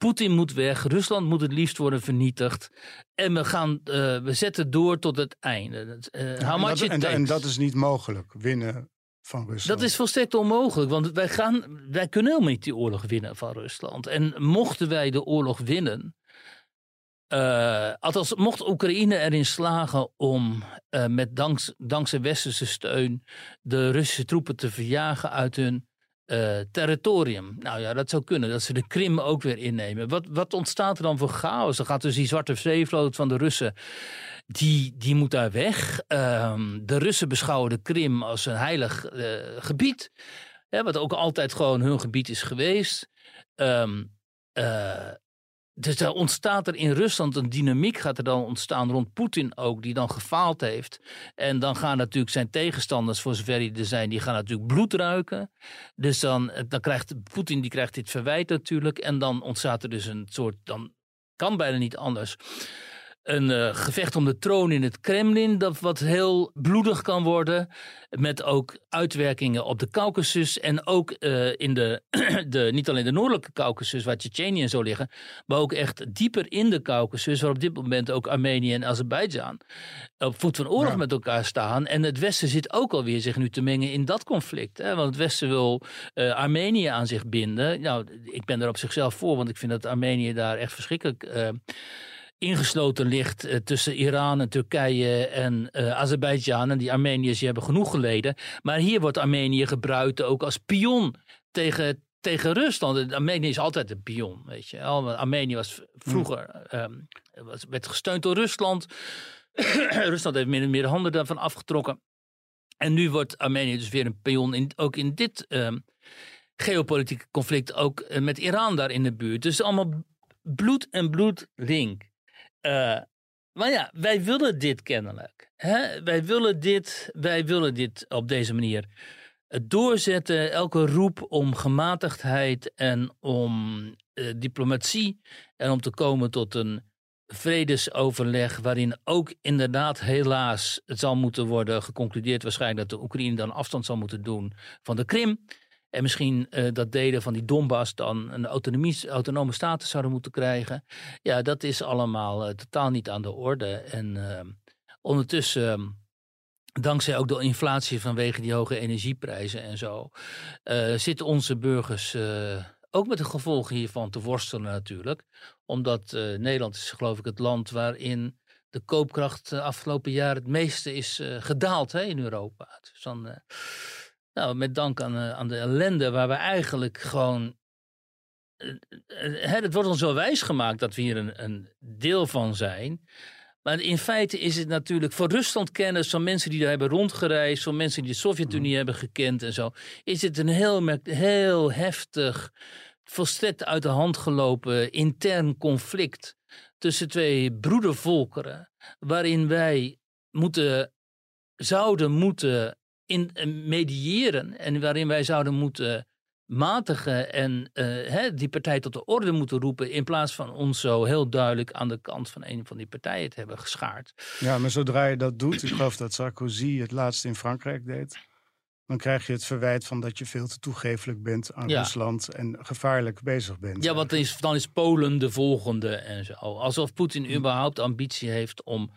Poetin moet weg, Rusland moet het liefst worden vernietigd. En we, gaan, uh, we zetten door tot het einde.
Uh, ja, en, dat, en, en, dat is niet mogelijk, winnen van Rusland.
Dat is volstrekt onmogelijk, want wij, gaan, wij kunnen helemaal niet die oorlog winnen van Rusland. En mochten wij de oorlog winnen, uh, althans, mocht Oekraïne erin slagen om uh, met danks, dankzij westerse steun de Russische troepen te verjagen uit hun uh, territorium. Nou ja, dat zou kunnen, dat ze de Krim ook weer innemen. Wat, wat ontstaat er dan voor chaos? Dan gaat dus die Zwarte Zeevloot van de Russen, die, die moet daar weg. Ehm, de Russen beschouwen de Krim als een heilig gebied, hè, wat ook altijd gewoon hun gebied is geweest. Um, dus er ontstaat er in Rusland een dynamiek, gaat er dan ontstaan rond Poetin ook, die dan gefaald heeft. En dan gaan natuurlijk zijn tegenstanders, voor zover die er zijn, die gaan natuurlijk bloed ruiken. Dus dan, dan krijgt Poetin die krijgt dit verwijt natuurlijk. En dan ontstaat er dus een soort, dan kan bijna niet anders een uh, gevecht om de troon in het Kremlin, dat wat heel bloedig kan worden. Met ook uitwerkingen op de Caucasus en ook uh, in de, (clears throat) de, niet alleen de noordelijke Caucasus, waar Tsjetsjenië en zo liggen, maar ook echt dieper in de Caucasus, waar op dit moment ook Armenië en Azerbeidzjan op voet van oorlog ja. met elkaar staan. En het Westen zit ook alweer zich nu te mengen in dat conflict. Hè? Want het Westen wil uh, Armenië aan zich binden. Nou, ik ben er op zichzelf voor, want ik vind dat Armenië daar echt verschrikkelijk ingesloten ligt uh, tussen Iran en Turkije en uh, Azerbeidzjan. En die Armeniërs die hebben genoeg geleden. Maar hier wordt Armenië gebruikt ook als pion tegen, tegen Rusland. Armenië is altijd een pion, weet je. Armenië was vroeger um, was, werd gesteund door Rusland. (clears throat) Rusland heeft meer en meer handen daarvan afgetrokken. En nu wordt Armenië dus weer een pion, in, ook in dit um, geopolitieke conflict, ook uh, met Iran daar in de buurt. Dus allemaal bloed en bloed link. Uh, maar ja, wij willen dit kennelijk. Hè? Wij, willen dit, wij willen dit op deze manier doorzetten. Elke roep om gematigdheid en om uh, diplomatie. En om te komen tot een vredesoverleg. Waarin ook inderdaad helaas het zal moeten worden geconcludeerd. Waarschijnlijk dat de Oekraïne dan afstand zal moeten doen van de Krim. En misschien uh, dat delen van die Donbass dan een autonomie, autonome status zouden moeten krijgen. Ja, dat is allemaal uh, totaal niet aan de orde. En uh, ondertussen, ehm, dankzij ook de inflatie vanwege die hoge energieprijzen en zo, eh, zitten onze burgers ook met de gevolgen hiervan te worstelen natuurlijk. Omdat Nederland is geloof ik het land waarin de koopkracht de afgelopen jaar het meeste is gedaald hè, in Europa. Dus dan nou, met dank aan, uh, aan de ellende waar we eigenlijk gewoon. Uh, het wordt ons zo wijs gemaakt dat we hier een, een deel van zijn. Maar in feite is het natuurlijk voor Rusland kennis van mensen die daar hebben rondgereisd, van mensen die de Sovjet-Unie mm. hebben gekend en zo, is het een heel, heel heftig, volstrekt uit de hand gelopen intern conflict tussen twee broedervolkeren, waarin wij moeten, zouden moeten in eh, mediëren en waarin wij zouden moeten matigen en uh, hè, die partij tot de orde moeten roepen in plaats van ons zo heel duidelijk aan de kant van een van die partijen te hebben geschaard.
Ja, maar zodra je dat doet, ik geloof dat Sarkozy het laatst in Frankrijk deed, dan krijg je het verwijt van dat je veel te toegefelijk bent aan Rusland en gevaarlijk bezig bent.
Ja, want dan is, dan is Polen de volgende en zo. Alsof Poetin hm. überhaupt ambitie heeft om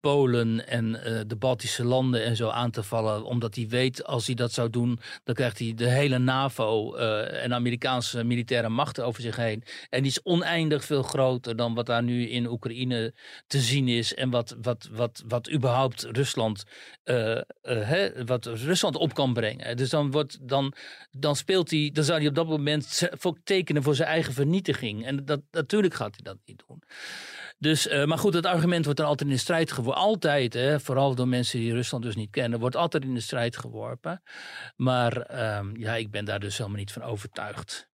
Polen en uh, de Baltische landen en zo aan te vallen. Omdat hij weet, als hij dat zou doen, dan krijgt hij de hele NAVO uh, en Amerikaanse militaire machten over zich heen. En die is oneindig veel groter dan wat daar nu in Oekraïne te zien is. En wat, wat, wat, wat überhaupt Rusland, uh, hè, wat Rusland op kan brengen. Dus dan, wordt, dan, dan speelt hij, dan zou hij op dat moment tekenen voor zijn eigen vernietiging. En dat, natuurlijk gaat hij dat niet doen. Dus, uh, maar goed, het argument wordt dan altijd in de strijd geworpen. Altijd, hè, vooral door mensen die Rusland dus niet kennen, wordt altijd in de strijd geworpen. Maar uh, ja, ik ben daar dus helemaal niet van overtuigd.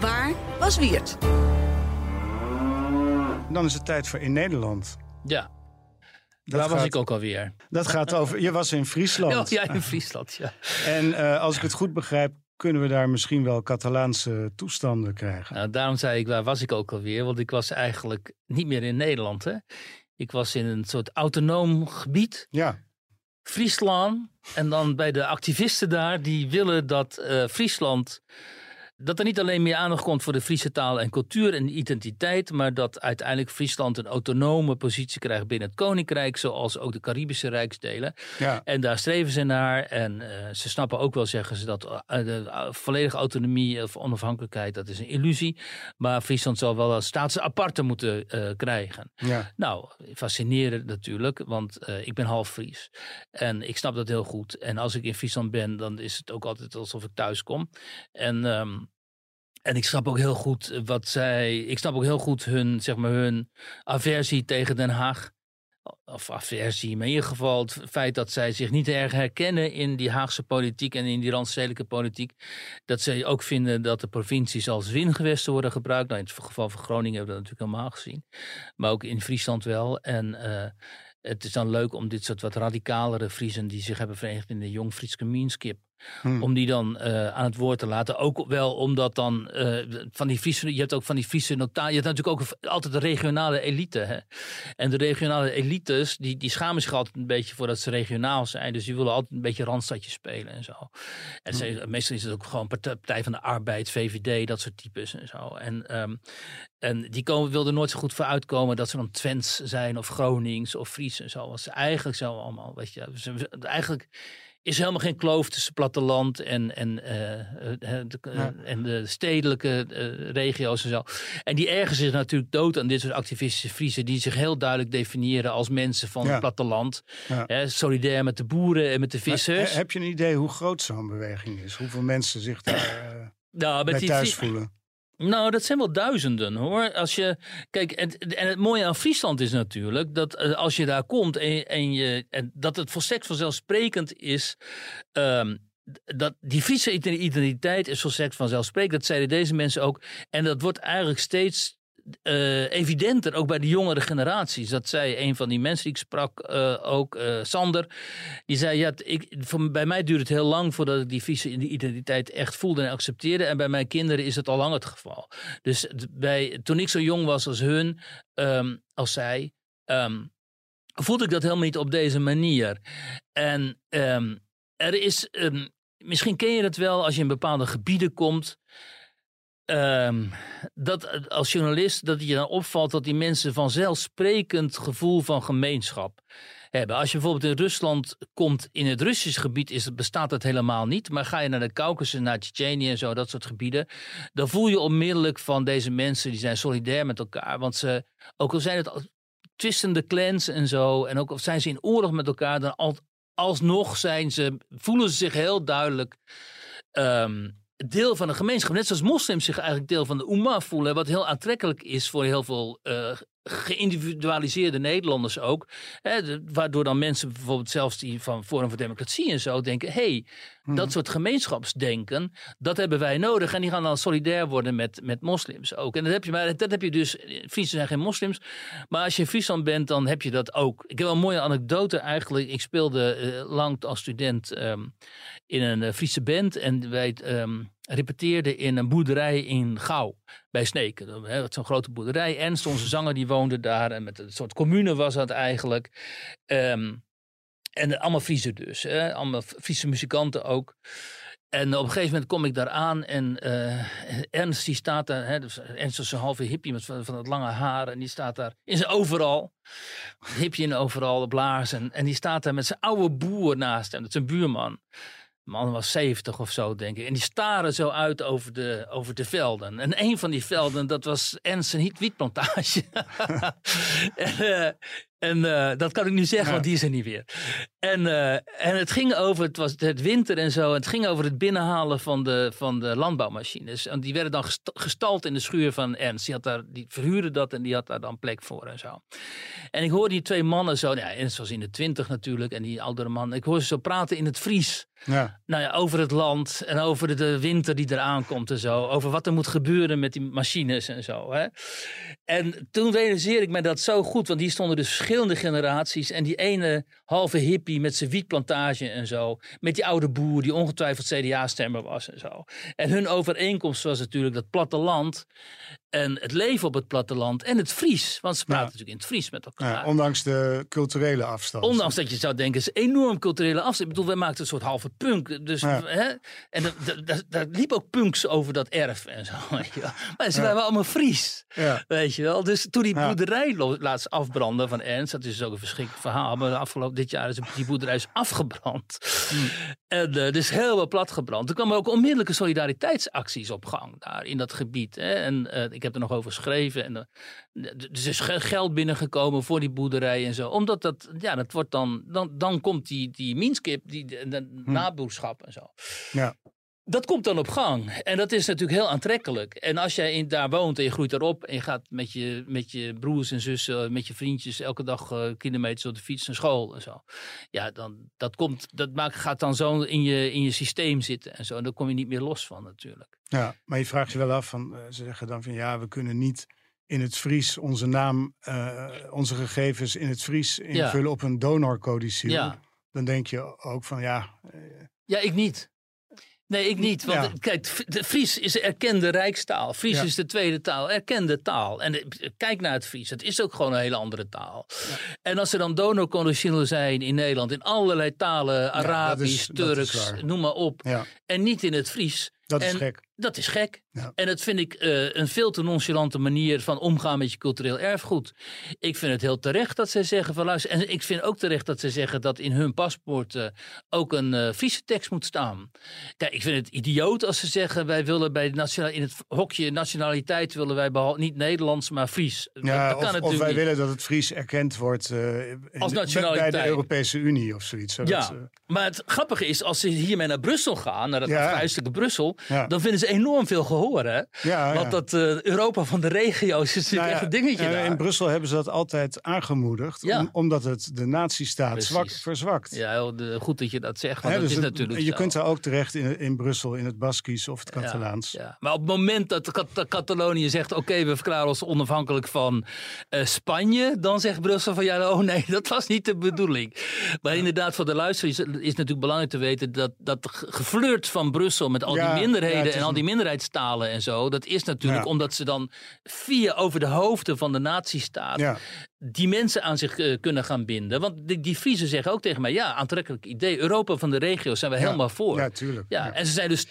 Waar was Wiert?
Dan is het tijd voor In Nederland.
Ja. Dat Daar was ik ook alweer.
Dat gaat over. Je was in Friesland.
Ja, (laughs) ja in Friesland, ja.
En uh, als ik het goed begrijp, kunnen we daar misschien wel Catalaanse toestanden krijgen.
Nou, daarom zei ik, waar was ik ook alweer? Want ik was eigenlijk niet meer in Nederland. Hè? Ik was in een soort autonoom gebied.
Ja.
Friesland. En dan bij de activisten daar, die willen dat uh, Friesland dat er niet alleen meer aandacht komt voor de Friese taal en cultuur en identiteit, maar dat uiteindelijk Friesland een autonome positie krijgt binnen het Koninkrijk, zoals ook de Caribische rijksdelen. Ja. En daar streven ze naar. En uh, ze snappen ook wel, zeggen ze, dat uh, de volledige autonomie of onafhankelijkheid, dat is een illusie. Maar Friesland zal wel een staats aparte moeten uh, krijgen. Ja. Nou, fascinerend natuurlijk, want ik ben half Fries. En ik snap dat heel goed. En als ik in Friesland ben, dan is het ook altijd alsof ik thuis kom. En um, en ik snap ook heel goed wat zij. Ik snap ook heel goed hun, zeg maar, hun aversie tegen Den Haag. Of aversie, maar in ieder geval het feit dat zij zich niet erg herkennen in die Haagse politiek en in die randstedelijke politiek. Dat zij ook vinden dat de provincies als wingewesten worden gebruikt. Nou, in het geval van Groningen hebben we dat natuurlijk helemaal gezien. Maar ook in Friesland wel. En uh, het is dan leuk om dit soort wat radicalere Friesen die zich hebben verenigd in de Jong Fries Gemeenschap Hmm. Om die dan uh, aan het woord te laten. Ook wel omdat dan uh, van die Friese, je hebt ook van die Friese notaal. Je hebt natuurlijk ook altijd de regionale elite. Hè? En de regionale elites, die, die schamen zich altijd een beetje voor dat ze regionaal zijn. Dus die willen altijd een beetje randstadje spelen en zo. En hmm. meestal is het ook gewoon Partij van de Arbeid, VVD, dat soort types en zo. En, um, en die komen, wilden nooit zo goed voor uitkomen dat ze dan Twents zijn of Gronings of Fries en zo. Was eigenlijk zo allemaal, weet je. Eigenlijk is helemaal geen kloof tussen platteland en, en, uh, de, en de stedelijke regio's en zo. En die ergen zich natuurlijk dood aan dit soort activistische Friesen die zich heel duidelijk definiëren als mensen van het platteland. Hè, solidair met de boeren en met de vissers.
heb je een idee hoe groot zo'n beweging is? Hoeveel mensen zich daar nou, bij thuis voelen?
Nou, dat zijn wel duizenden hoor. Als je, kijk, en, en het mooie aan Friesland is natuurlijk dat eh, als je daar komt en, en, je, en dat het volstrekt vanzelfsprekend is. Um, dat die Friese identiteit is volstrekt vanzelfsprekend. Dat zeiden deze mensen ook. En dat wordt eigenlijk steeds uh, evidenter, ook bij de jongere generaties. Dat zei een van die mensen die ik sprak, uh, ook uh, Sander. Die zei, ja, ik, voor, bij mij duurt het heel lang voordat ik die vieze identiteit echt voelde en accepteerde. En bij mijn kinderen is het al lang het geval. Dus bij, toen ik zo jong was als hun, um, als zij, um, voelde ik dat helemaal niet op deze manier. En um, er is, misschien ken je het wel als je in bepaalde gebieden komt... Um, dat als journalist dat je dan opvalt dat die mensen vanzelfsprekend gevoel van gemeenschap hebben. Als je bijvoorbeeld in Rusland komt, in het Russisch gebied is, bestaat dat helemaal niet. Maar ga je naar de Caucasus, naar Tsjetsjenië en zo, dat soort gebieden. Dan voel je onmiddellijk van deze mensen, die zijn solidair met elkaar. Want ze, ook al zijn het twistende clans en zo, en ook al zijn ze in oorlog met elkaar, dan al, alsnog zijn ze, voelen ze zich heel duidelijk... Um, deel van een gemeenschap. Net zoals moslims zich eigenlijk deel van de Ummah voelen. Wat heel aantrekkelijk is voor heel veel uh, geïndividualiseerde Nederlanders ook. Hè, waardoor dan mensen bijvoorbeeld zelfs die van Forum voor Democratie en zo denken... hey, dat mhm. soort gemeenschapsdenken, dat hebben wij nodig. En die gaan dan solidair worden met, met moslims ook. En dat heb je, maar dat heb je dus... Friesen zijn geen moslims. Maar als je in Friesland bent, dan heb je dat ook. Ik heb wel een mooie anekdote eigenlijk. Ik speelde uh, lang als student um, in een uh, Friese band. En wij... Um, repeteerde in een boerderij in Gouw bij Sneken. Zo'n grote boerderij. Ernst, onze zanger, die woonde daar. En met een soort commune was dat eigenlijk. Um, en allemaal Friese dus. Hè? Allemaal Friese muzikanten ook. En op een gegeven moment kom ik daar aan en uh, Ernst die staat daar, hè, dus Ernst is een halve hippie met van, van dat lange haar en die staat daar in zijn overal, hippie in overal, blaars en, en die staat daar met zijn oude boer naast hem, dat is een buurman man was 70 of zo, denk ik. En die staren zo uit over de, over de velden. En een van die velden, dat was Ernst een wietplantage. (laughs) en, uh, en uh, dat kan ik nu zeggen, want die is er niet meer. En, uh, en het ging over, het was het winter en zo. Het ging over het binnenhalen van de, van de landbouwmachines. En die werden dan gestald in de schuur van Ernst. Die, had daar, die verhuurde dat en die had daar dan plek voor en zo. En ik hoorde die twee mannen zo. Nou ja, Ernst was in de twintig natuurlijk en die oudere man. Ik hoorde ze zo praten in het Fries. Ja. Nou ja, over het land en over de winter die eraan komt en zo. Over wat er moet gebeuren met die machines en zo. Hè. En toen realiseerde ik me dat zo goed, want die stonden dus verschillende generaties. En die ene halve hippie met zijn wietplantage en zo. Met die oude boer die ongetwijfeld CDA-stemmer was en zo. En hun overeenkomst was natuurlijk dat platteland. En het leven op het platteland en het Fries. Want ze praten natuurlijk in het Fries met elkaar. Ja,
ondanks de culturele afstand.
Ondanks dat je zou denken, het is enorm culturele afstand. Ik bedoel, wij maakten een soort halve punk. Dus, hè? En daar liep ook punks over dat erf en zo. (laughs) Maar ze waren allemaal Fries. Weet je wel. Dus toen die boerderij laatst afbrandde van Ernst. Dat is dus ook een verschrikkelijk verhaal. Maar afgelopen dit jaar is die boerderij is afgebrand. Hmm. En uh, dus heel plat gebrand. Toen kwamen ook onmiddellijke solidariteitsacties op gang daar in dat gebied. Hè? En uh, ik heb er nog over geschreven. En, er is geld binnengekomen voor die boerderij en zo. Omdat dat, ja, dat wordt dan, dan, dan komt die, die minskip, die, de, de naboerschap en zo.
Ja
dat komt dan op gang. En dat is natuurlijk heel aantrekkelijk. En als jij in, daar woont en je groeit erop en je gaat met je, met je broers en zussen, met je vriendjes elke dag uh, kilometers op de fiets naar school en zo. Ja, dan dat komt, dat maakt, gaat dan zo in je, in je systeem zitten en zo. En daar kom je niet meer los van natuurlijk.
Ja, maar je vraagt je wel af van, uh, ze zeggen dan van ja, we kunnen niet in het Fries onze naam, uh, onze gegevens in het Fries invullen op een donorcodicil. Ja. Dan denk je ook van ja.
ja, ik niet. Nee, ik niet. Want kijk, de Fries is erkende rijkstaal. Fries is de tweede taal, erkende taal. En eh, kijk naar het Fries. Het is ook gewoon een hele andere taal. En als er dan donorconditioneel zijn in Nederland, in allerlei talen, Arabisch, Turks, noem maar op. En niet in het Fries.
Dat is gek.
Dat is gek. En dat vind ik uh, een veel te nonchalante manier van omgaan met je cultureel erfgoed. Ik vind het heel terecht dat zij zeggen van luister. En ik vind ook terecht dat ze zeggen dat in hun paspoort uh, ook een uh, Friese tekst moet staan. Kijk, ik vind het idioot als ze zeggen wij willen bij nationaal, in het hokje nationaliteit willen wij behalve niet Nederlands, maar Fries.
Ja, dat, kan of, of wij willen dat het Fries erkend wordt als nationaliteit. bij de Europese Unie of zoiets.
Zodat, ja, maar het grappige is als ze hiermee naar Brussel gaan, naar het ja. Brussel, dan vinden ze enorm veel gehoor. Hè? Ja, Want dat uh, Europa van de regio's is natuurlijk nou echt een dingetje.
daar. In Brussel hebben ze dat altijd aangemoedigd. Om, omdat het de nazistaat zwak, verzwakt.
Ja, goed dat je dat zegt. Want dat dus is natuurlijk
je kunt daar ook terecht in, in Brussel, in het Baskisch of het Catalaans.
Ja, Maar op het moment dat Catalonië zegt: Oké, we verklaren ons onafhankelijk van uh, Spanje. Dan zegt Brussel van ja, oh nee, (laughs) dat was niet de bedoeling. Maar inderdaad, voor de luisteraars is, is natuurlijk belangrijk te weten dat dat geflirt van Brussel met al die minderheden en al die minderheidstalen en zo. Dat is natuurlijk omdat ze dan via over de hoofden van de nazistaat ja. die mensen aan zich uh, kunnen gaan binden. Want die, die Friesen zeggen ook tegen mij, ja, aantrekkelijk idee. Europa van de regio's zijn we helemaal voor.
Ja, tuurlijk.
Ja, En ze zijn dus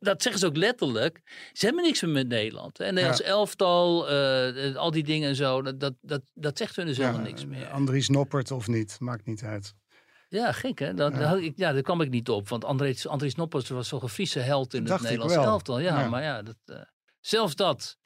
dat zeggen ze ook letterlijk. Ze hebben niks meer met Nederland. En Nederlands elftal, uh, al die dingen en zo. Dat, dat, dat, dat zegt hun dus helemaal niks meer.
Andries Noppert of niet, maakt niet uit.
Ja, gek hè? Ja. ik, ja, daar kwam ik niet op. Want Andries, Andries Noppers was zo'n Friese held in het Nederlands elftal. Ja, maar ja, dat, uh, zelfs dat.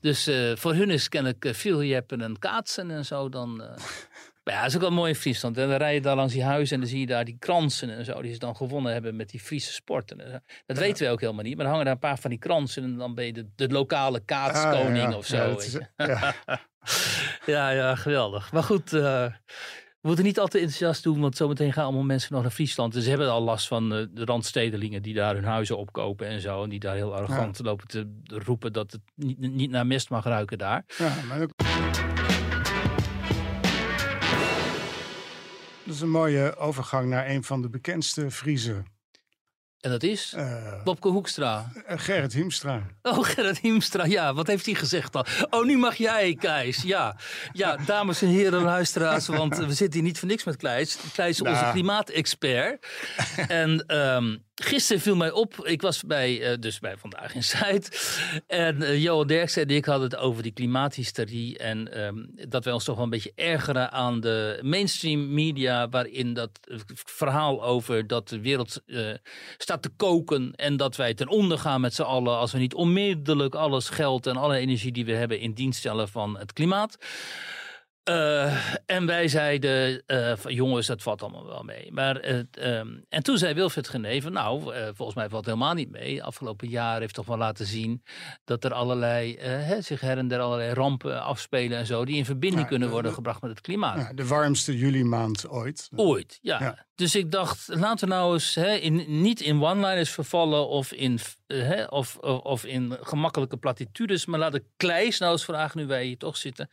Dus uh, voor hun is kennelijk uh, veel jeppen en kaatsen en zo dan... (laughs) maar ja, dat is ook wel mooi in Friesland. En dan rij je daar langs die huizen en dan zie je daar die kransen en zo. Die ze dan gewonnen hebben met die Friese sporten. Dat weten we ook helemaal niet. Maar dan hangen daar een paar van die kransen en dan ben je de, de lokale kaatskoning ah, of zo. Is, ja. (laughs) ja. ja, geweldig. Maar goed... We moeten niet altijd enthousiast doen, want zometeen gaan allemaal mensen nog naar Friesland. Dus ze hebben al last van uh, de randstedelingen die daar hun huizen opkopen en zo. En die daar heel arrogant lopen te roepen dat het niet, niet naar mest mag ruiken daar. Ja, maar ook...
Dat is een mooie overgang naar een van de bekendste Friese
en dat is? Uh, Bobke Hoekstra.
Uh, Gerrit Hiemstra.
Oh, Gerrit Hiemstra. Ja, wat heeft hij gezegd dan? Oh, nu mag jij, Keis. Ja, ja dames en heren luisteraars. Want we zitten hier niet voor niks met Kleis. Kleis is onze klimaatexpert. en um, Gisteren viel mij op, ik was bij, uh, dus bij Vandaag in Zuid. En uh, Johan Derksen en ik hadden het over die klimaathysterie. En um, dat wij ons toch wel een beetje ergeren aan de mainstream media. Waarin dat verhaal over dat de wereld staat te koken. En dat wij ten onder gaan met z'n allen. Als we niet onmiddellijk alles geld en alle energie die we hebben in dienst stellen van het klimaat. Uh, en wij zeiden, uh, jongens, dat valt allemaal wel mee. Maar, uh, um, en toen zei Wilfred Geneven, nou, volgens mij valt het helemaal niet mee. Afgelopen jaar heeft toch wel laten zien dat er allerlei, hè, zich her en der allerlei rampen afspelen en zo, die in verbinding kunnen worden gebracht met het klimaat. Ja,
de warmste juli maand ooit.
Ooit, ja. ja. Dus ik dacht, laten we nou eens hè, in, niet in one-liners vervallen of in, hè, of, of, of in gemakkelijke platitudes, maar laten Kleis nou eens vragen, nu wij hier toch zitten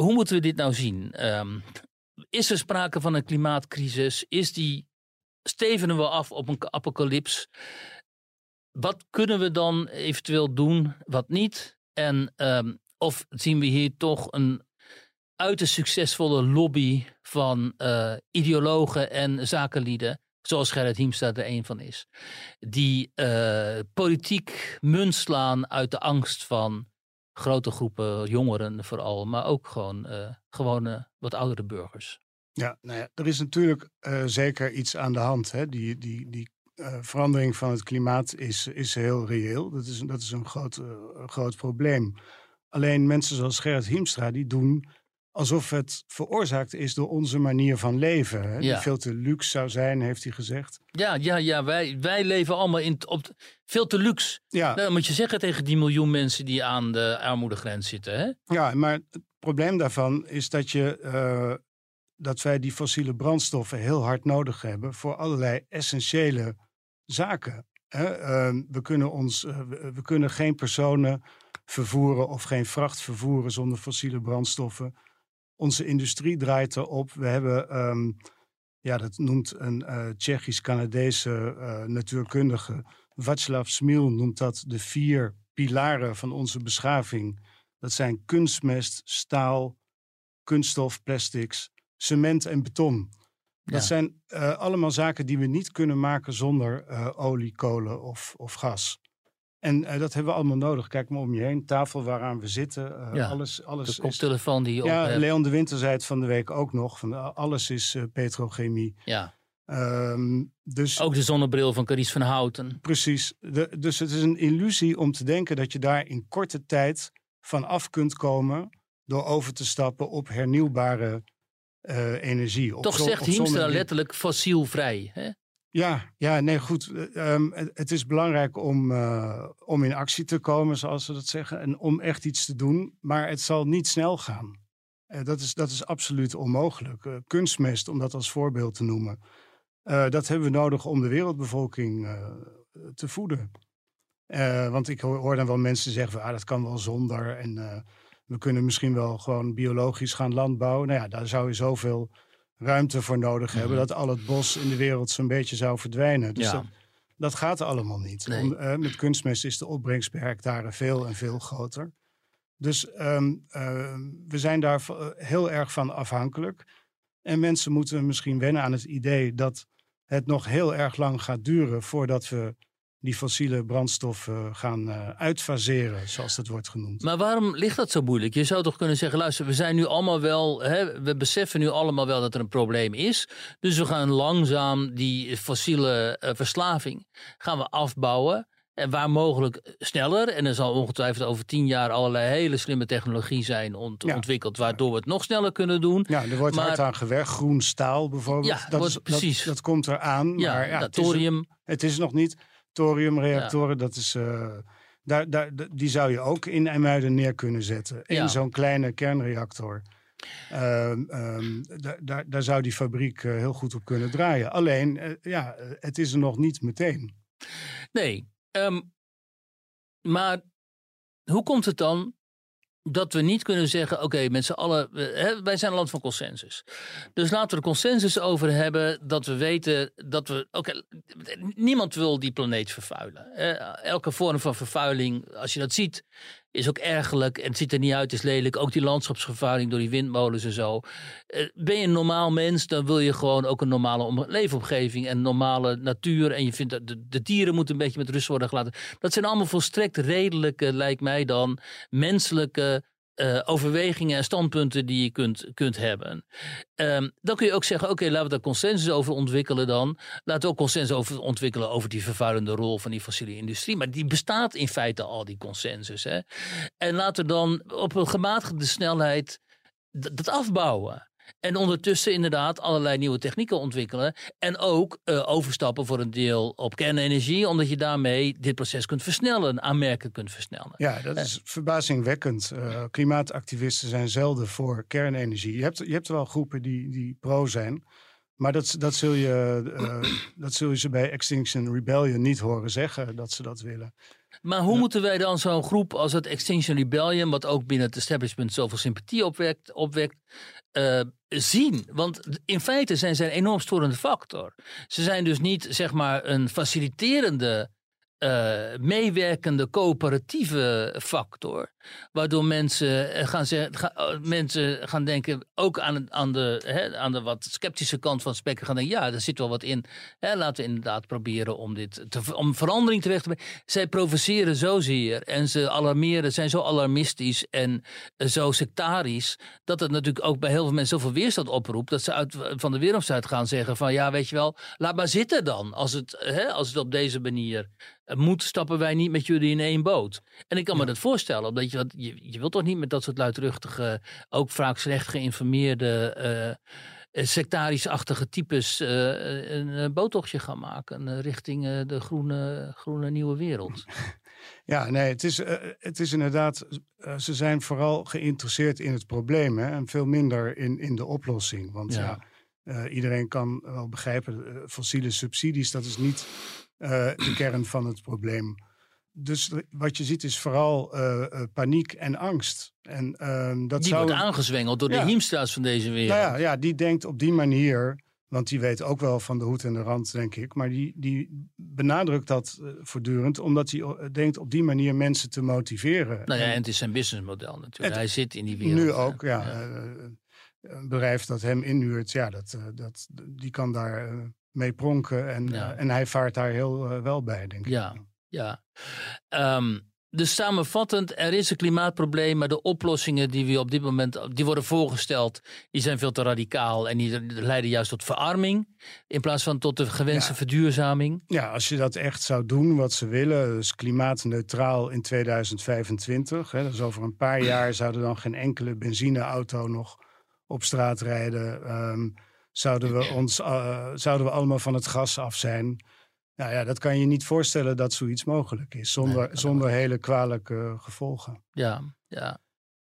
hoe moeten we dit nou zien? Ehm, is er sprake van een klimaatcrisis? Is die, stevenen we af op een apocalyps? Wat kunnen we dan eventueel doen, wat niet? En ehm, of zien we hier toch een uiterst succesvolle lobby van uh, ideologen en zakenlieden, zoals Gerrit Hiemstra er een van is, die uh, politiek munt slaan uit de angst van grote groepen jongeren vooral, maar ook gewoon uh, gewone wat oudere burgers.
Ja, nou ja, er is natuurlijk zeker iets aan de hand. Hè? Die, die, die verandering van het klimaat is, is heel reëel. Dat is, dat is een groot, groot probleem. Alleen mensen zoals Gerrit Hiemstra, die doen alsof het veroorzaakt is door onze manier van leven. Hè? Die veel te luxe zou zijn, heeft hij gezegd.
Ja, ja, ja wij, wij leven allemaal in, op veel te luxe. Ja. Nou, dat moet je zeggen tegen die miljoen mensen die aan de armoedegrens zitten. Hè?
Ja, maar het probleem daarvan is dat, je, uh, dat wij die fossiele brandstoffen heel hard nodig hebben voor allerlei essentiële zaken. Hè? Uh, we, kunnen ons, uh, we, we kunnen geen personen vervoeren of geen vracht vervoeren zonder fossiele brandstoffen. Onze industrie draait erop. We hebben, um, ja, dat noemt een uh, Tsjechisch-Canadese uh, natuurkundige, Václav Smil noemt dat de vier pilaren van onze beschaving. Dat zijn kunstmest, staal, kunststof, plastics, cement en beton. Dat zijn uh, allemaal zaken die we niet kunnen maken zonder olie, kolen of, of gas. En uh, dat hebben we allemaal nodig. Kijk maar om je heen. Tafel waaraan we zitten. Uh, ja, alles, alles
de koptelefoon die je
Ja, Leon de Winter zei het van de week ook nog. Van, alles is petrochemie.
Ja. Um, dus, ook de zonnebril van Carice van Houten.
Precies. De, dus het is een illusie om te denken dat je daar in korte tijd van af kunt komen... door over te stappen op hernieuwbare energie.
Toch zegt Hiemstra letterlijk fossielvrij. Hè?
Ja, ja, nee, goed. Um, het, het, is belangrijk om, uh, om in actie te komen, zoals ze dat zeggen, en om echt iets te doen. Maar het zal niet snel gaan. Uh, dat, is, dat is absoluut onmogelijk. Kunstmest, om dat als voorbeeld te noemen, dat hebben we nodig om de wereldbevolking te voeden. want ik hoor, hoor, dan wel mensen zeggen: van, ah, dat kan wel zonder. En we kunnen misschien wel gewoon biologisch gaan landbouwen. Nou ja, daar zou je zoveel ruimte voor nodig hebben. Mhm. Dat al het bos in de wereld zo'n beetje zou verdwijnen. Dus dat, dat, gaat allemaal niet. Om, uh, met kunstmest is de opbrengst per hectare veel en veel groter. Dus um, uh, we zijn daar heel erg van afhankelijk. En mensen moeten misschien wennen aan het idee dat het nog heel erg lang gaat duren voordat we die fossiele brandstoffen gaan uh, uitfaseren, zoals dat wordt genoemd.
Maar waarom ligt dat zo moeilijk? Je zou toch kunnen zeggen, luister, we zijn nu allemaal wel, hè, we beseffen nu allemaal wel dat er een probleem is. Dus we gaan langzaam die fossiele uh, verslaving gaan we afbouwen. En waar mogelijk sneller. En er zal ongetwijfeld over tien jaar allerlei hele slimme technologie zijn ontwikkeld. Waardoor we het nog sneller kunnen doen.
Ja, er wordt hard aan gewerkt. Groen staal bijvoorbeeld. Ja, dat, is, precies. Dat, dat, komt eraan. Ja, maar ja, het, is, het is nog niet thoriumreactoren, dat is, uh, daar, daar, die zou je ook in IJmuiden neer kunnen zetten. In zo'n kleine kernreactor. Uh, um, daar, daar zou die fabriek uh, heel goed op kunnen draaien. Alleen, uh, ja, het is er nog niet meteen.
Nee, um, maar hoe komt het dan dat we niet kunnen zeggen: oké, met z'n allen, wij zijn een land van consensus. Dus laten we er consensus over hebben dat we weten dat we. Oké, niemand wil die planeet vervuilen. elke vorm van vervuiling, als je dat ziet, is ook ergelijk en het ziet er niet uit, is lelijk. Ook die landschapsvervuiling door die windmolens en zo. Eh, ben je een normaal mens, dan wil je gewoon ook een normale leefomgeving en normale natuur. En je vindt dat de, de dieren moeten een beetje met rust worden gelaten. Dat zijn allemaal volstrekt redelijke, lijkt mij dan, menselijke uh, overwegingen en standpunten die je kunt, kunt hebben. Um, dan kun je ook zeggen, oké, laten we daar consensus over ontwikkelen dan. Laten we ook consensus over ontwikkelen over die vervuilende rol van die fossiele industrie. Maar die bestaat in feite al, die consensus. Hè? En laten we dan op een gematigde snelheid dat afbouwen. En ondertussen inderdaad allerlei nieuwe technieken ontwikkelen. En ook uh, overstappen voor een deel op kernenergie. Omdat je daarmee dit proces kunt versnellen. Aanmerkelijk kunt versnellen.
Ja, dat is verbazingwekkend. Uh, klimaatactivisten zijn zelden voor kernenergie. Je hebt, je hebt wel groepen die, die pro zijn. Maar dat, dat, zul je, uh, dat zul je ze bij Extinction Rebellion niet horen zeggen dat ze dat willen.
Maar hoe moeten wij dan zo'n groep als het Extinction Rebellion, wat ook binnen het establishment zoveel sympathie opwekt, opwekt uh, zien? Want in feite zijn zij een enorm storende factor. Ze zijn dus niet zeg maar een faciliterende uh, meewerkende coöperatieve factor. Waardoor mensen eh, gaan, zeggen, oh, mensen gaan denken, ook aan, aan, de, hè, aan de wat sceptische kant van spekken, gaan denken, ja, er zit wel wat in. Hè, laten we inderdaad proberen om, dit te, om verandering te brengen. Zij provoceren zozeer en ze alarmeren, zijn zo alarmistisch en uh, zo sectarisch, dat het natuurlijk ook bij heel veel mensen zoveel weerstand oproept, dat ze uit, van de wereldzuid gaan zeggen van, ja, weet je wel, laat maar zitten dan, als het, hè, als het op deze manier moet, stappen wij niet met jullie in één boot. En ik kan me dat voorstellen, omdat je, je, je wilt toch niet met dat soort luidruchtige, ook vaak slecht geïnformeerde, uh, sectarisch-achtige types uh, een boottochtje gaan maken richting de groene, groene nieuwe wereld. (laughs)
Ja, nee, het is, het is inderdaad, ze zijn vooral geïnteresseerd in het probleem hè, en veel minder in, in de oplossing. Want ja, ja iedereen kan wel begrijpen, fossiele subsidies, dat is niet de kern van het probleem dus wat je ziet is vooral uh, uh, paniek en angst. En, uh, dat
die
zou...
wordt aangezwengeld door de Hiemstra's van deze wereld.
Nou ja, ja, die denkt op die manier, want die weet ook wel van de hoed en de rand, denk ik. Maar die, die benadrukt dat uh, voortdurend, omdat hij denkt op die manier mensen te motiveren.
Nou ja, en het is zijn businessmodel natuurlijk. hij zit in die wereld.
Nu ook, ja. ja. een bedrijf dat hem inhuurt, ja, dat, dat, die kan daar mee pronken. En, en hij vaart daar heel wel bij, denk ik.
Ja. Ja. Um, dus samenvattend, er is een klimaatprobleem, maar de oplossingen die we op dit moment die worden voorgesteld, die zijn veel te radicaal en die leiden juist tot verarming in plaats van tot de gewenste verduurzaming.
Ja, als je dat echt zou doen wat ze willen, dus klimaatneutraal in 2025, hè, dus over een paar jaar zouden dan geen enkele benzineauto nog op straat rijden. Um, zouden, we ons, uh, zouden we allemaal van het gas af zijn. Nou ja, dat kan je niet voorstellen dat zoiets mogelijk is, zonder, zonder hele kwalijke gevolgen.
Ja, ja.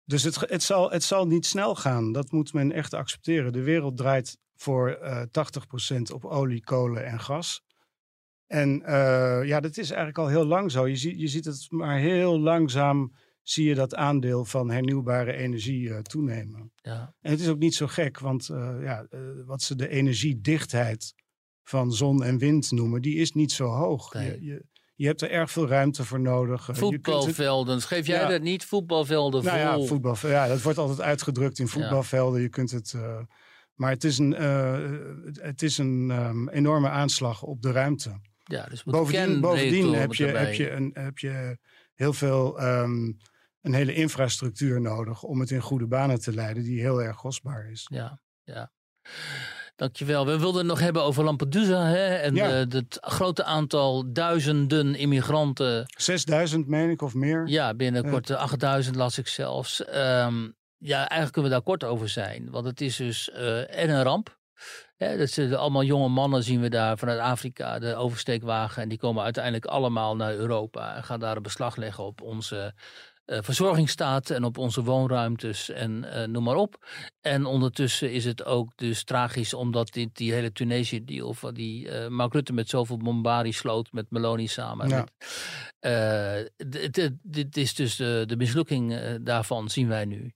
Dus het, het, zal, het zal niet snel gaan, dat moet men echt accepteren. De wereld draait voor uh, eh, 80% op olie, kolen en gas. En uh, ja, dat is eigenlijk al heel lang zo. Je, ziet, je ziet het maar heel langzaam, zie je dat aandeel van hernieuwbare energie uh, toenemen. Ja. En het is ook niet zo gek, want ja, wat ze de energiedichtheid van zon en wind noemen, die is niet zo hoog. Je, je, je, hebt er erg veel ruimte voor nodig.
Voetbalvelden, het, geef jij ja, dat niet? Voetbalvelden
nou Ja, voetbal, ja, dat wordt altijd uitgedrukt in voetbalvelden. Je kunt het... Uh, maar het is een, uh, het is een um, enorme aanslag op de ruimte.
Ja, dus
bovendien bovendien heb, je, heb, je een, heb je heel veel... Um, een hele infrastructuur nodig om het in goede banen te leiden, die heel erg kostbaar is.
Ja, ja. Dankjewel. We wilden het nog hebben over Lampedusa hè? en het grote aantal duizenden immigranten.
6000 meen ik of meer?
Ja, binnenkort ja. 8000 las ik zelfs. Um, ja, eigenlijk kunnen we daar kort over zijn. Want het is dus uh, en een ramp. Hè, dat zijn allemaal jonge mannen zien we daar vanuit Afrika, de oversteekwagen. En die komen uiteindelijk allemaal naar Europa en gaan daar een beslag leggen op onze uh, verzorging staat en op onze woonruimtes en uh, noem maar op. En ondertussen is het ook dus tragisch omdat dit, die hele Tunesië-deal van die uh, Mark Rutte met zoveel bombardie sloot met Meloni samen. Ja. dit is dus de, de mislukking daarvan zien wij nu.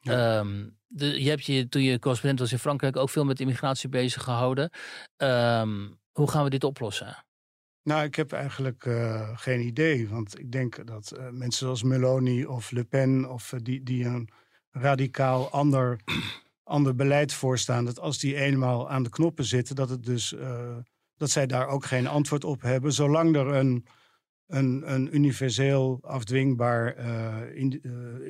Ja. Um, de, je hebt je, toen je correspondent was in Frankrijk ook veel met immigratie bezig gehouden. Um, hoe gaan we dit oplossen?
Nou, ik heb eigenlijk uh, geen idee. Want ik denk dat uh, mensen zoals Meloni of Le Pen, of uh, die, die een radicaal ander, (clears throat) ander beleid voorstaan, dat als die eenmaal aan de knoppen zitten, dat, het dus, dat zij daar ook geen antwoord op hebben. Zolang er een, een, een universeel afdwingbaar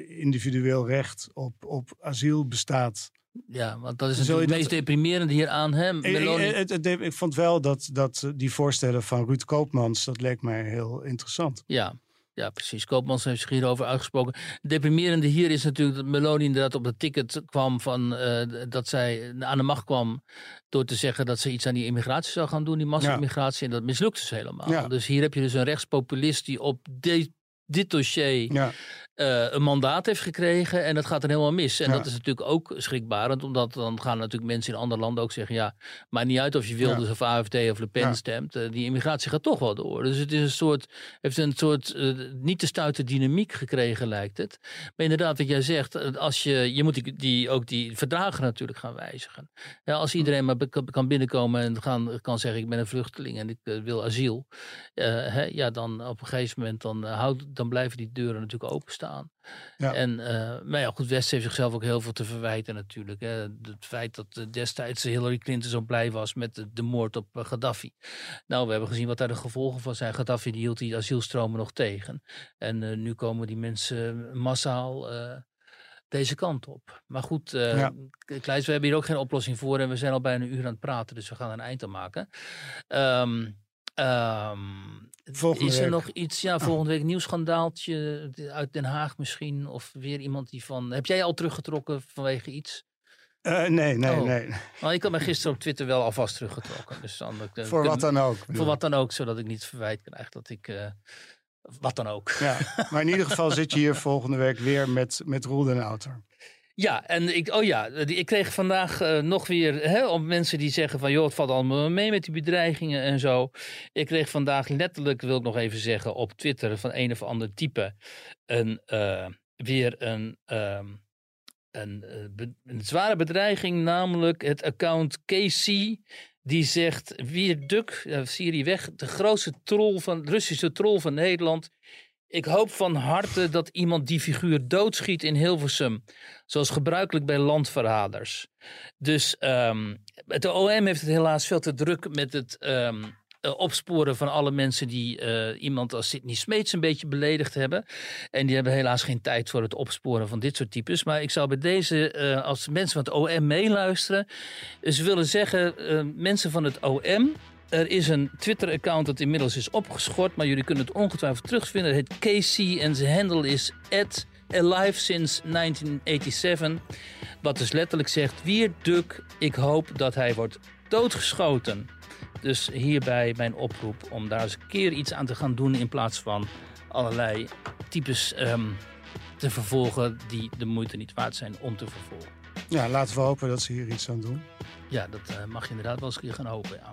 individueel recht op, op asiel bestaat
ja, want dat is het meest deprimerende hier aan hem.
Ik, ik, ik, vond wel dat, dat die voorstellen van Ruud Koopmans, dat leek mij heel interessant.
Ja, ja, precies. Koopmans heeft zich hierover uitgesproken. Deprimerende hier is natuurlijk dat Meloni inderdaad op het ticket kwam van uh, dat zij aan de macht kwam door te zeggen dat ze iets aan die immigratie zou gaan doen, die massa-immigratie. En dat mislukte ze helemaal. Ja. Dus hier heb je dus een rechtspopulist die op de, dit dossier ja. Uh, een mandaat heeft gekregen en dat gaat er helemaal mis. En dat is natuurlijk ook schrikbarend, omdat dan gaan natuurlijk mensen in andere landen ook zeggen, ja, maar niet uit of je Wilders of AFD of Le Pen stemt, uh, die immigratie gaat toch wel door. Dus het is een soort, heeft een soort uh, niet te stuiten dynamiek gekregen, lijkt het. Maar inderdaad, wat jij zegt, als je, je moet die, die ook die verdragen natuurlijk gaan wijzigen. Ja, als iedereen maar kan binnenkomen en gaan, kan zeggen, ik ben een vluchteling en ik wil asiel, hè, ja, dan op een gegeven moment dan, houd, dan blijven die deuren natuurlijk openstaan. Ja. En, uh, maar ja, goed, West heeft zichzelf ook heel veel te verwijten natuurlijk. Hè. Het feit dat uh, destijds Hillary Clinton zo blij was met de, de, moord op uh, Gaddafi. Nou, we hebben gezien wat daar de gevolgen van zijn. Gaddafi die hield die asielstromen nog tegen. En nu komen die mensen massaal deze kant op. Maar goed, uh, ja. Kleis, we hebben hier ook geen oplossing voor en we zijn al bijna een uur aan het praten, dus we gaan er een eind aan maken. Um, Um, is er nog iets, ja, volgende week nieuw schandaaltje uit Den Haag misschien? Of weer iemand die van. Heb jij al teruggetrokken vanwege iets?
Uh, nee, nee, oh. nee.
Nou, ik had mij gisteren op Twitter wel alvast teruggetrokken. Dus
dan, uh, voor wat dan ook.
Voor wat dan ook, zodat ik niet verwijt krijg dat ik. Uh, wat dan ook.
Ja, maar in ieder geval (laughs) zit je hier volgende week weer met, met Roel den Outer.
Ja, en ik, oh ja, ik kreeg vandaag uh, nog weer, hè, om mensen die zeggen van joh, het valt allemaal mee met die bedreigingen en zo. Ik kreeg vandaag letterlijk, wil ik nog even zeggen, op Twitter van een of ander type een, uh, weer een, uh, een, uh, een, zware bedreiging, namelijk het account KC. Die zegt, wie Duk, Syrië weg, de grootste troll van, Russische troll van Nederland ik hoop van harte dat iemand die figuur doodschiet in Hilversum. Zoals gebruikelijk bij landverraders. Dus um, het OM heeft het helaas veel te druk met het um, opsporen van alle mensen die uh, iemand als Sidney Smeets een beetje beledigd hebben. En die hebben helaas geen tijd voor het opsporen van dit soort types. Maar ik zou bij deze, uh, als mensen van het OM meeluisteren, eens willen zeggen, mensen van het OM er is een Twitter-account dat inmiddels is opgeschort, maar jullie kunnen het ongetwijfeld terugvinden. Het heet KC en zijn handle is alive since 1987. Wat dus letterlijk zegt, wie Duk, ik hoop dat hij wordt doodgeschoten. Dus hierbij mijn oproep om daar eens een keer iets aan te gaan doen in plaats van allerlei types um, te vervolgen die de moeite niet waard zijn om te vervolgen.
Ja, laten we hopen dat ze hier iets aan doen.
Ja, dat uh, mag je inderdaad wel eens gaan hopen. Ja.